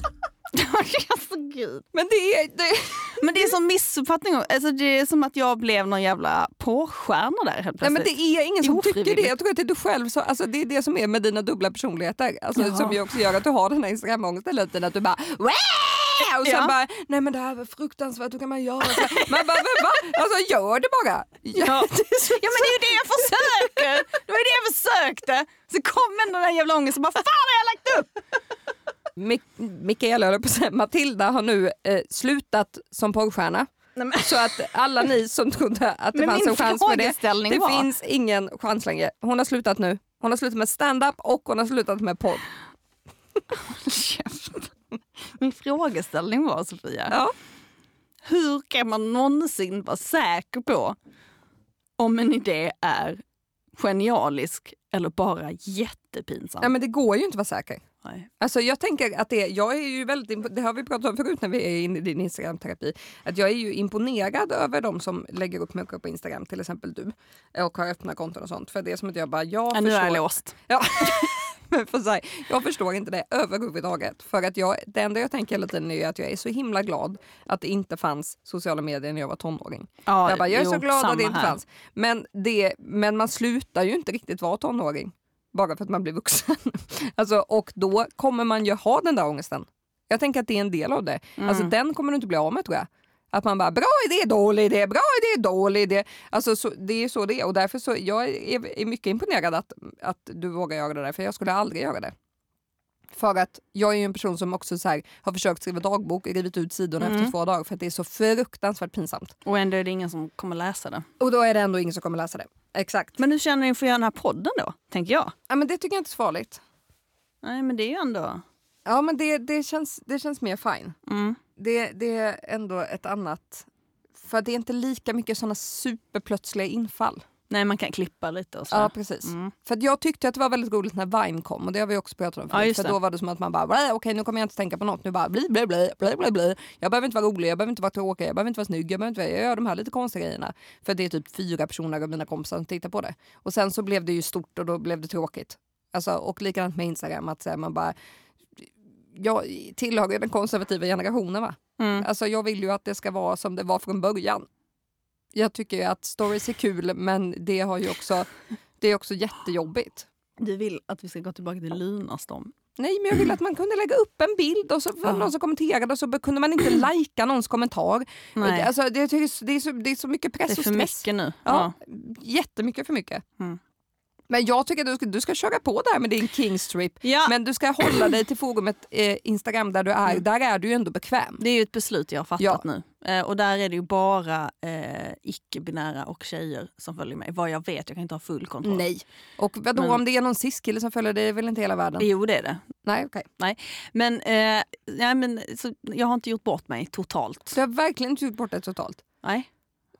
(laughs) alltså, gud. Men det är... Det... Men det är som missuppfattning. Alltså, det är som att jag blev någon jävla porrstjärna där helt Nej, plötsligt. men det är ingen som tycker det. Jag tror att du själv så, alltså det är det som är med dina dubbla personligheter. Alltså, Ja. Som ju också gör att du har den här Instagram-ångesten hela tiden. Att du bara Wah! och sen Ja. bara nej men det här var fruktansvärt, hur kan man göra så? Man bara men va? Alltså gör det bara. Ja. (laughs) ja men det är ju det jag försöker. Det var ju det jag försökte. Så kom ändå den jävla ångesten. Bara, fan har jag lagt upp? Mik- Mikaela, höll på att säga, Matilda har nu eh, slutat som porrstjärna. Nej, men, Så att alla ni som trodde att det Men fanns en chans med det, det var- finns ingen chans längre. Hon har slutat nu. Hon har slutat med stand-up och hon har slutat med. Käft. (laughs) Min frågeställning var Sofia. Ja. Hur kan man någonsin vara säker på om en idé är genialisk eller bara jättepinsam? Nej, men det går ju inte att vara säker. Nej. Alltså jag tänker att det, jag är ju väldigt, det har vi pratat om förut när vi är inne i din Instagram-terapi, att jag är ju imponerad över de som lägger upp mycket på Instagram, till exempel du, och har öppna konton och sånt. För det är som att jag bara, jag Ja, nu är jag förstår, låst. ja, (laughs) för så här, jag förstår inte det överhuvudtaget. För att jag, det enda jag tänker hela tiden är att jag är så himla glad att det inte fanns sociala medier när jag var tonåring. Ja, jag bara, jag är så jo, glad att det inte här. fanns. Men, det, men man slutar ju inte riktigt vara tonåring bara för att man blir vuxen. (laughs) alltså, och då kommer man ju ha den där ångesten. Jag tänker att det är en del av det. Mm. Alltså, den kommer du inte bli av med tror jag. Att man bara, bra idé, dålig idé, bra idé, dålig idé. Alltså, så, det är så det är. Och därför så, jag är, är mycket imponerad att, att du vågar göra det där, för jag skulle aldrig göra det. För att jag är ju en person som också så här, har försökt skriva dagbok och rivit ut sidorna Mm. efter två dagar för att det är så fruktansvärt pinsamt. Och ändå är det ingen som kommer läsa det. Och då är det ändå ingen som kommer läsa det. Exakt. Men hur känner ni inför att göra den här podden då? Tänker jag. Ja, men det tycker jag inte är så farligt. Nej men det är ju ändå... Ja, men det, det, känns, det känns mer fine. Mm. Det, det är ändå ett annat... För det är inte lika mycket såna superplötsliga infall. Nej man kan klippa lite och så. Ja, precis. Mm. För jag tyckte att det var väldigt roligt när Vine kom och det har vi också pratat om Ja, förut. just för då var det som att man bara, "Blä, okej nu kommer jag inte tänka på något. Nu bara bli, bli, bli, bli, bli, bli. Jag behöver inte vara rolig, jag behöver inte vara tråkig, jag behöver inte vara snygg, jag behöver inte vara, jag gör de här lite konstiga grejerna. För det är typ fyra personer av mina kompisar som tittar på det. Och sen så blev det ju stort och då blev det tråkigt. Alltså, och likadant med Instagram, att här, man bara jag tillhör den konservativa generationen va? Mm. Alltså jag vill ju att det ska vara som det var från början. Jag tycker ju att stories är kul men det har ju också, det är också jättejobbigt. Du vill att vi ska gå tillbaka till Lunarstorm? Nej men jag vill att man kunde lägga upp en bild och så var Ja. någon som kommenterade och så kunde man inte (clears throat) lajka någons kommentar. Nej, Alltså, det, tycker det, är så, det är så mycket press det är och för stress. mycket nu. Ja, Jättemycket för mycket. Mm. Men jag tycker att du ska, du ska köra på där med din kingstrip. Ja. Men du ska hålla dig till forumet eh, Instagram där du är. Mm. Där är du ju ändå bekväm. Det är ju ett beslut jag har fattat Ja. nu. Eh, och där är det ju bara eh, icke-binära och tjejer som följer mig. Vad jag vet, jag kan inte ha full kontroll. Nej. Och vadå Men- om det är någon cis-kille som följer dig, det är väl inte hela världen? Jo det är det. Nej, okej. Men, eh, nej, men så, jag har inte gjort bort mig totalt. Jag har verkligen inte gjort bort det totalt. Nej,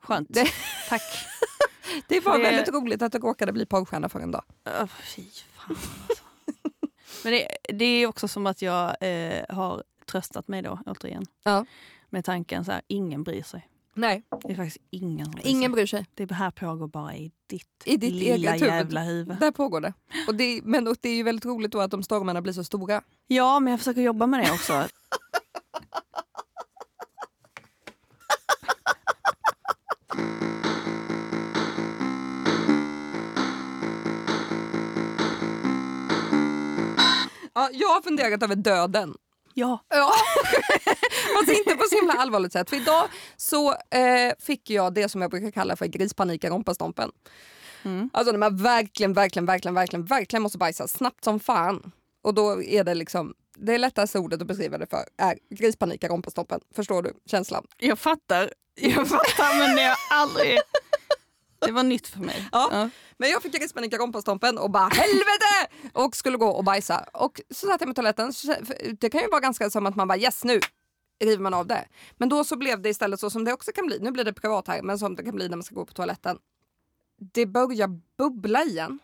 skönt. Det- Tack. (laughs) (laughs) Det var Det- väldigt roligt att du råkade bli porrstjärna för en dag. Uh, fy fan alltså. (laughs) Men det, det är också som att jag eh, har tröstat mig då återigen. Ja. Med tanken så här, ingen bryr sig. Nej, Det är faktiskt ingen som bryr sig. ingen bryr sig. Det här pågår bara i ditt, I ditt lilla jävla huvud. Där pågår det. Och det men och det är ju väldigt roligt då att de stormarna blir så stora. Ja, men jag försöker jobba med det också. (laughs) Ja, jag har funderat över döden. Ja. Ja. (laughs) Fast inte på så himla allvarligt sätt. För idag så eh, fick jag det som jag brukar kalla för grispanik i rompastompen. Mm. Alltså när man verkligen, verkligen, verkligen, verkligen, verkligen måste bajsa snabbt som fan. Och då är det liksom, det lättaste ordet att beskriva det för är grispanik i rompastompen. Förstår du känslan? Jag fattar. Jag fattar, men det har aldrig... Det var nytt för mig. (laughs) Ja. Men jag fick grispanik i rompastompen och bara helvete! Och skulle gå och bajsa. Och så satt jag med toaletten. Det kan ju vara ganska som att man bara yes nu river man av det. Men då så blev det istället så som det också kan bli. Nu blir det privat här, men som det kan bli när man ska gå på toaletten. Det börjar bubbla igen.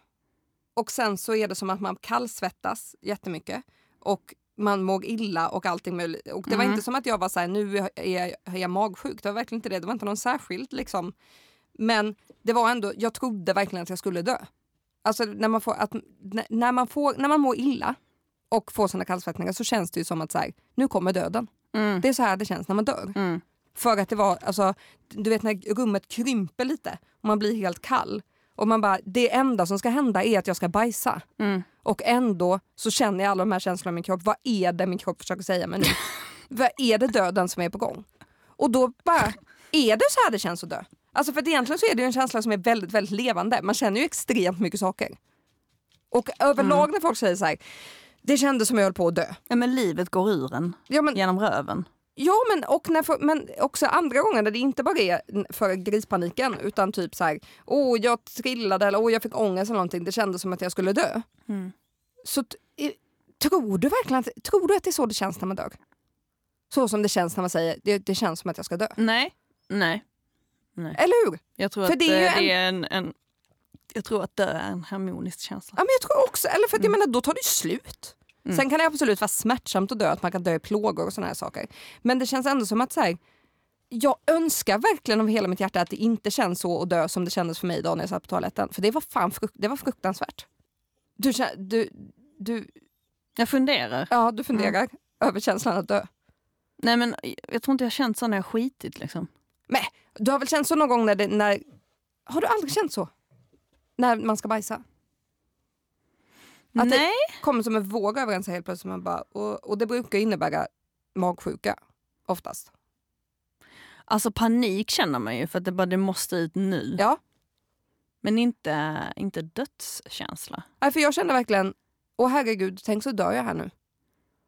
Och sen så är det som att man kallsvettas jättemycket. Och man mår illa och allting möjligt. Och det var Mm. inte som att jag var så här, nu är jag, är jag magsjuk. Det var verkligen inte det. Det var inte någon särskild liksom. Men det var ändå, jag trodde verkligen att jag skulle dö. Alltså när man, får, att, när- man, får, när man mår illa och får såna kallsvettningar så känns det ju som att så här, nu kommer döden. Mm. Det är så här det känns när man dör. Mm. För att det var, alltså, du vet när rummet krymper lite och man blir helt kall. Och man bara, det enda som ska hända är att jag ska bajsa. Mm. Och ändå så känner jag alla de här känslorna i min kropp. Vad är det min kropp försöker säga mig nu? (laughs) Vad är det döden som är på gång? Och då bara, är det så här det känns att dö? Alltså för att egentligen så är det en känsla som är väldigt, väldigt levande. Man känner ju extremt mycket saker. Och överlag när folk säger så här, det kändes som jag höll på att dö. Ja, men livet går ur en Ja, men, genom röven. ja, men, och när, för- men också andra gånger när det inte bara är för grispaniken utan typ så här, åh jag trillade eller åh jag fick ångest eller någonting. Det kändes som att jag skulle dö. Mm. Så tror du verkligen att, tror du att det är så det känns när man dör? Så som det känns när man säger det, det känns som att jag ska dö. Nej. Nej. Eller hur? Jag tror För att det är det är en, en... Jag tror att dö är en harmonisk känsla. Ja, men jag tror också, eller för att jag menar då tar det slut. Sen kan det absolut vara smärtsamt att dö, att man kan dö i plågor och såna här saker. Men det känns ändå som att så här, jag önskar verkligen av hela mitt hjärta att det inte känns så att dö som det kändes för mig idag när jag satt på toaletten. För det var fan fruk- det var fruktansvärt. Du, du, du, Jag funderar. ja, du funderar över känslan att dö. Nej, men jag tror inte jag har känt så när jag skitit. Liksom. Men du har väl känt så någon gång när det, när, har du aldrig känt så? När man ska bajsa? Att det- Nej. kommer som en våg över en så helt plötsligt. Man bara, och, och det brukar innebära magsjuka oftast. Alltså panik känner man ju för att det, bara, det måste ut nu. Ja. Men inte, inte dödskänsla. Nej, för jag kände verkligen, åh herregud, tänk så dör jag här nu.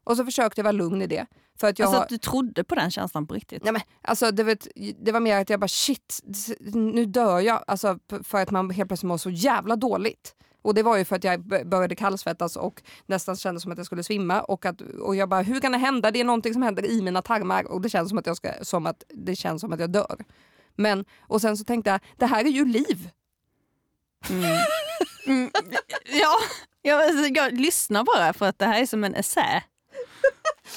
Och så försökte jag vara lugn i det. För att jag Alltså har, att du trodde på den känslan på riktigt. Nej, men, alltså, det, vet, det var mer att jag bara shit, nu dör jag. Alltså, för att man helt plötsligt mår så jävla dåligt. Och det var ju för att jag började kallsvettas och nästan kände som att jag skulle svimma. Och, att, och jag bara, hur kan det hända? Det är någonting som händer i mina tarmar och det känns som att, jag ska, som att, det känns som att jag dör. Men, och sen så tänkte jag, det här är ju liv. Mm. (laughs) Mm. Ja, jag, alltså, jag lyssnar bara för att det här är som en essä.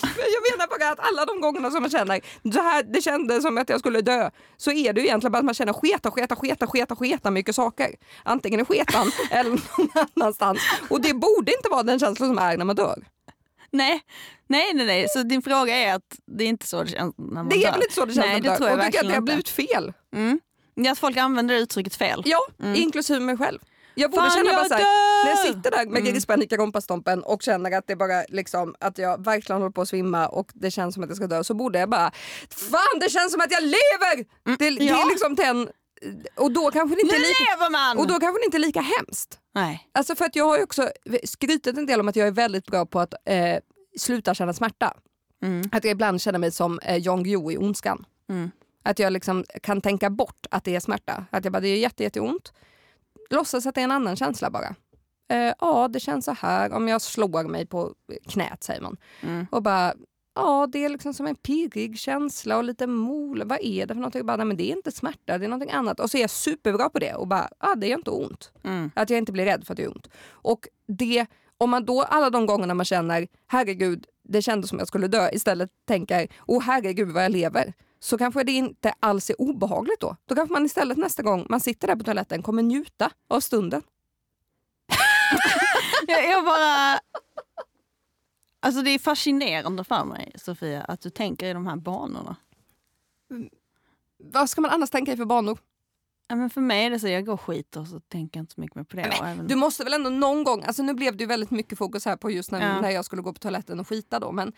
Jag menar bara att alla de gångerna som man känner det, här, det kändes som att jag skulle dö så är det ju egentligen bara att man känner sketa, sketa, sketa, sketa, sketa mycket saker. Antingen i sketan (laughs) eller någon annanstans. Och det borde inte vara den känslan som är när man dör. Nej, nej, nej, nej. Så din fråga är att det är inte så det känns när man Det är dör. väl inte så det känns Nej, när det man tror dör. jag Och tycker att det har blivit fel. Mm. Det att folk använder det uttrycket fel. Ja, inklusive mig själv. Jag borde Fan, känna bara jag så här, dör! när jag sitter där med Mm. grispanik i rompastompen och känner att det bara liksom att jag verkligen håller på att svimma och det känns som att jag ska dö så borde jag bara Fan det känns som att jag lever! Det, det ja. är liksom den och då kanske det inte Nu är lika, lever man! och då kanske det inte är lika hemskt. Nej. Alltså för att jag har också skrytit en del om att jag är väldigt bra på att eh, sluta känna smärta. Mm. Att jag ibland känner mig som eh, Jan Guillou i Ondskan. Mm. Att jag liksom kan tänka bort att det är smärta. Att jag bara, det är jätte, jätteont. Låtsas att det är en annan känsla bara. Eh, ja, det känns så här om jag slår mig på knät säger man. Mm. Och bara, ja det är liksom som en pirrig känsla och lite mol. Vad är det för någonting? Bara, nej, men det är inte smärta, det är någonting annat. Och så är jag superbra på det och bara, ja det gör inte ont. Mm. Att jag inte blir rädd för att det gör ont. Och det, om man då alla de gångerna man känner herregud, det kändes som jag skulle dö istället tänker åh herregud vad jag lever. Så kanske det inte alls är obehagligt då. Då kanske man istället nästa gång man sitter där på toaletten kommer njuta av stunden. (laughs) Jag, jag bara... Alltså det är fascinerande för mig, Sofia, att du tänker i de här banorna. Vad ska man annars tänka i för banor? Ja, men för mig är det så, jag går skiter och så tänker jag inte så mycket mer på det. Och även... Du måste väl ändå någon gång, alltså nu blev det väldigt mycket fokus här på just när, Ja. när jag skulle gå på toaletten och skita då. Men,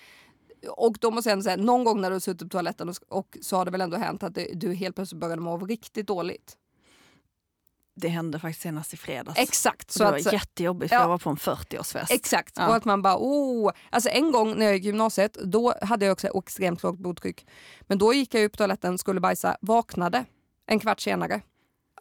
och måste jag ändå säga, någon gång när du har suttit på toaletten och, och så har det väl ändå hänt att det, du helt plötsligt började må riktigt dåligt. Det hände faktiskt senast i fredags. Exakt. så Så det att, var jättejobbigt för Ja. jag var på en 40-årsfest. Exakt. Ja. Och att man bara, oh. Alltså en gång när jag gick i gymnasiet, då hade jag också extremt lågt blodtryck. Men då gick jag upp på toaletten, skulle bajsa, vaknade en kvart senare.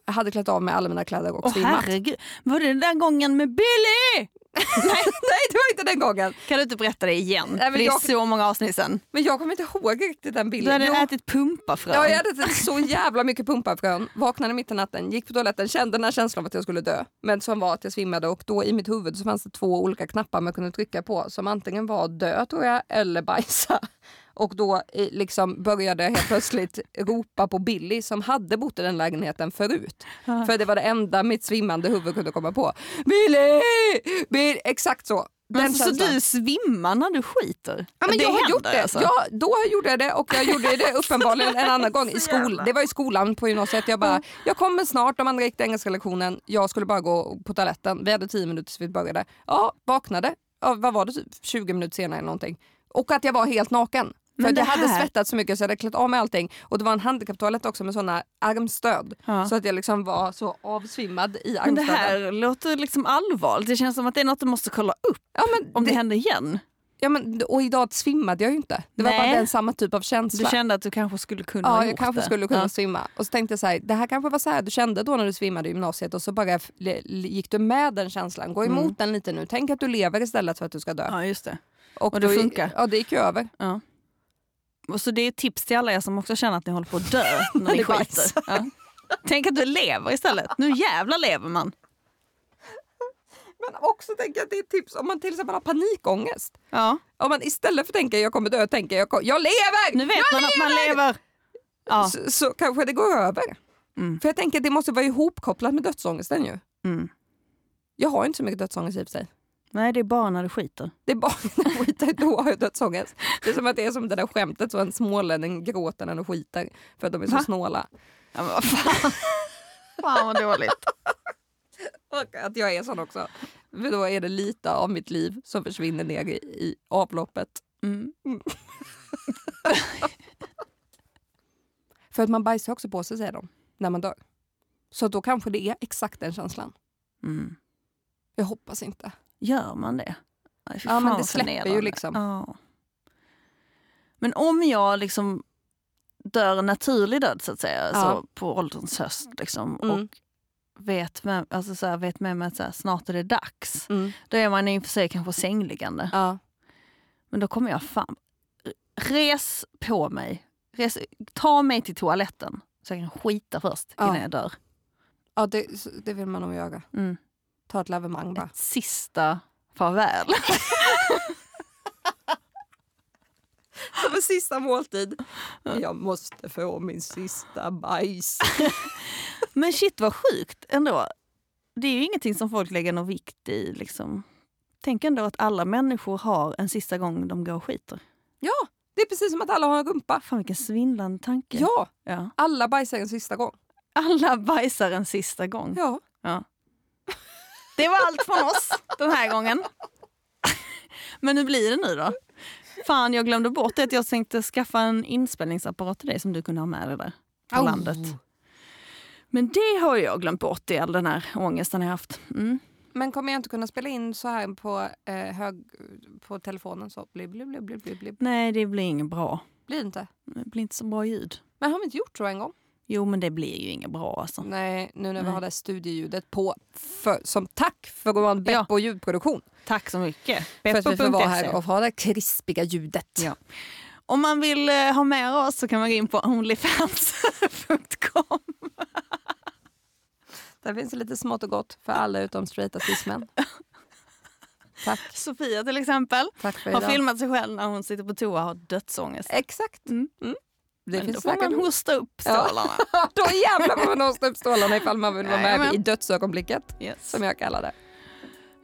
Jag hade klätt av mig alla mina kläder och Åh svimmat. herregud, var det den där gången med Billy? (laughs) Nej, det var inte den gången. Kan du inte berätta det igen? Nej, men det är jag- så många avsnitt sen. Men jag kommer inte ihåg riktigt den Du bilden. hade Jo. ätit pumpafrön. Ja, jag hade ätit så jävla mycket pumpafrön. Vaknade mitt i natten, gick på toaletten, kände den här känslan av att jag skulle dö. Men som var att jag svimmade och då i mitt huvud så fanns det två olika knappar man kunde trycka på som antingen var dö tror jag eller bajsa. Och då eh, liksom började jag helt plötsligt ropa på Billy som hade bott i den lägenheten förut. För det var det enda mitt svimmande huvud kunde komma på. Billy! Billy! Exakt så. Den Men så du svimmar när du skiter? Ja, men det jag har gjort det. alltså? Ja, då gjorde jag det och jag gjorde det (laughs) uppenbarligen en annan gång i skol. Det var i skolan på gymnasiet. Jag bara, jag kommer snart. De andra gick till engelska lektionen. Jag skulle bara gå på toaletten. Vi hade tio minuter så vi började. Ja, vaknade. Ja, vad var det? Typ 20 minuter senare eller någonting. Och att jag var helt naken. För Men jag hade svettats så mycket så jag hade klätt av mig allting. Och det var en handikapptoalett också med såna armstöd. Ja. Så att jag liksom var så avsvimmad i Men det armstöden. här låter liksom allvarligt. Det känns som att det är något du måste kolla upp ja, men om det, det, händer igen. ja, men, och idag svimmade jag ju inte. Det var Nej. bara den samma typ av känsla. Du kände att du kanske skulle kunna Ja, jag kanske det. skulle kunna Ja. svimma. Och så tänkte jag så här, det här kanske var så här du kände då när du svimmade i gymnasiet och så bara gick du med den känslan. Gå emot Mm. den lite nu. Tänk att du lever istället för att du ska dö. Ja, just det. och och det då funkar. Ja, det gick ju över. Ja. Och så det är ett tips till alla er som också känner att ni håller på att dö (laughs) när ni skiter. Ja. Tänk att du lever istället. Nu jävlar lever man. Men också tänker att det är ett tips om man till exempel har panikångest. Ja. Om man istället för att tänka jag kommer dö tänker jag, jag lever! Nu vet jag man att man lever. Ja. Så, så kanske det går över. Mm. För jag tänker att det måste vara ihopkopplat med dödsångesten ju. Mm. Jag har inte så mycket dödsångest i och för sig. Nej, det är bara när du skiter. Det är bara när jag skiter, då har jag dödsångest. Det är som att det är som det där skämtet så en smålänning gråter när de skiter för att de är så Va? snåla. Ja, men vad fan. (laughs) fan vad dåligt. Och att jag är sån också. För då är det lite av mitt liv som försvinner ner i, i avloppet. Mm. (laughs) För att man bajsar också på sig säger de, när man dör. Så då kanske det är exakt den känslan. Mm. Jag hoppas inte. Gör man det? Fy Ja, men det släpper ju liksom. Ja. Men om jag liksom dör en naturlig död så att säga, Ja. så på ålderns höst liksom, Mm. och vet med, alltså så här, vet med mig att här, snart är det dags. Mm. Då är man i och för sig kanske sängliggande. Ja. Men då kommer jag fan, res på mig. Res, ta mig till toaletten så jag kan skita först innan jag dör. Ja, det, det vill man nog göra. Mm. Ta ett lavemang bara. Ett sista farväl. (laughs) Som en sista måltid. Jag måste få min sista bajs. (laughs) Men shit vad sjukt ändå. Det är ju ingenting som folk lägger någon vikt i. Liksom. Tänk ändå att alla människor har en sista gång de går och skiter. Ja, det är precis som att alla har en rumpa. Fan vilken svindlande tanke. Ja, Ja. alla bajsar en sista gång. Alla bajsar en sista gång. Ja. Ja. (laughs) Det var allt från oss den här gången. Men hur blir det nu då? Fan, jag glömde bort det att jag tänkte skaffa en inspelningsapparat till dig som du kunde ha med dig där på Au. landet. Men det har jag glömt bort i all den här ångesten jag haft. Mm. Men kommer jag inte kunna spela in så här på, eh, hög, på telefonen? Så bli, bli, bli, bli, bli, bli. Nej, det blir inget bra. Blir inte. Det blir inte så bra ljud. Men har vi inte gjort så en gång? Jo, men det blir ju inget bra alltså. Nej, nu när vi Nej. har det här studioljudet på för, som tack för att vara en Ja. Beppo ljudproduktion. Tack så mycket. För att vi får vara Beppo.se. här och ha det krispiga ljudet. Ja. Om man vill eh, ha med oss så kan man gå in på onlyfans.com. (laughs) Där finns det lite smått och gott för alla utom straighta cismän. (laughs) Tack. Sofia till exempel har filmat sig själv när hon sitter på toa och har dödsångest. Exakt. Mm. Mm. Det Men då finns får man hosta upp Ja. stålarna. (laughs) Då jävlar får man hosta upp stålarna ifall man vill vara med Jajamän. i dödsögonblicket. Yes. Som jag kallar det.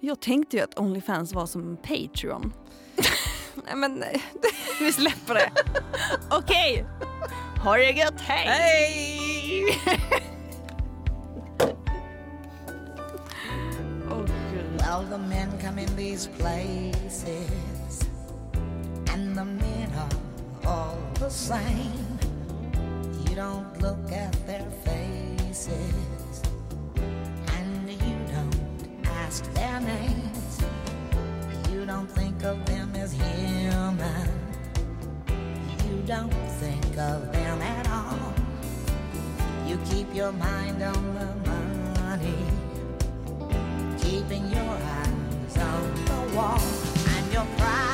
Jag tänkte ju att Onlyfans var som Patreon. (laughs) Nej, men, eh, (laughs) Vi släpper det. Okej. Ha det gött, hej! Hej! Well, the men come in these places, and the men are all the same. You don't look at their faces, and you don't ask their names. You don't think of them as human. You don't think of them at all. You keep your mind on the money keeping your eyes on the wall. I'm your private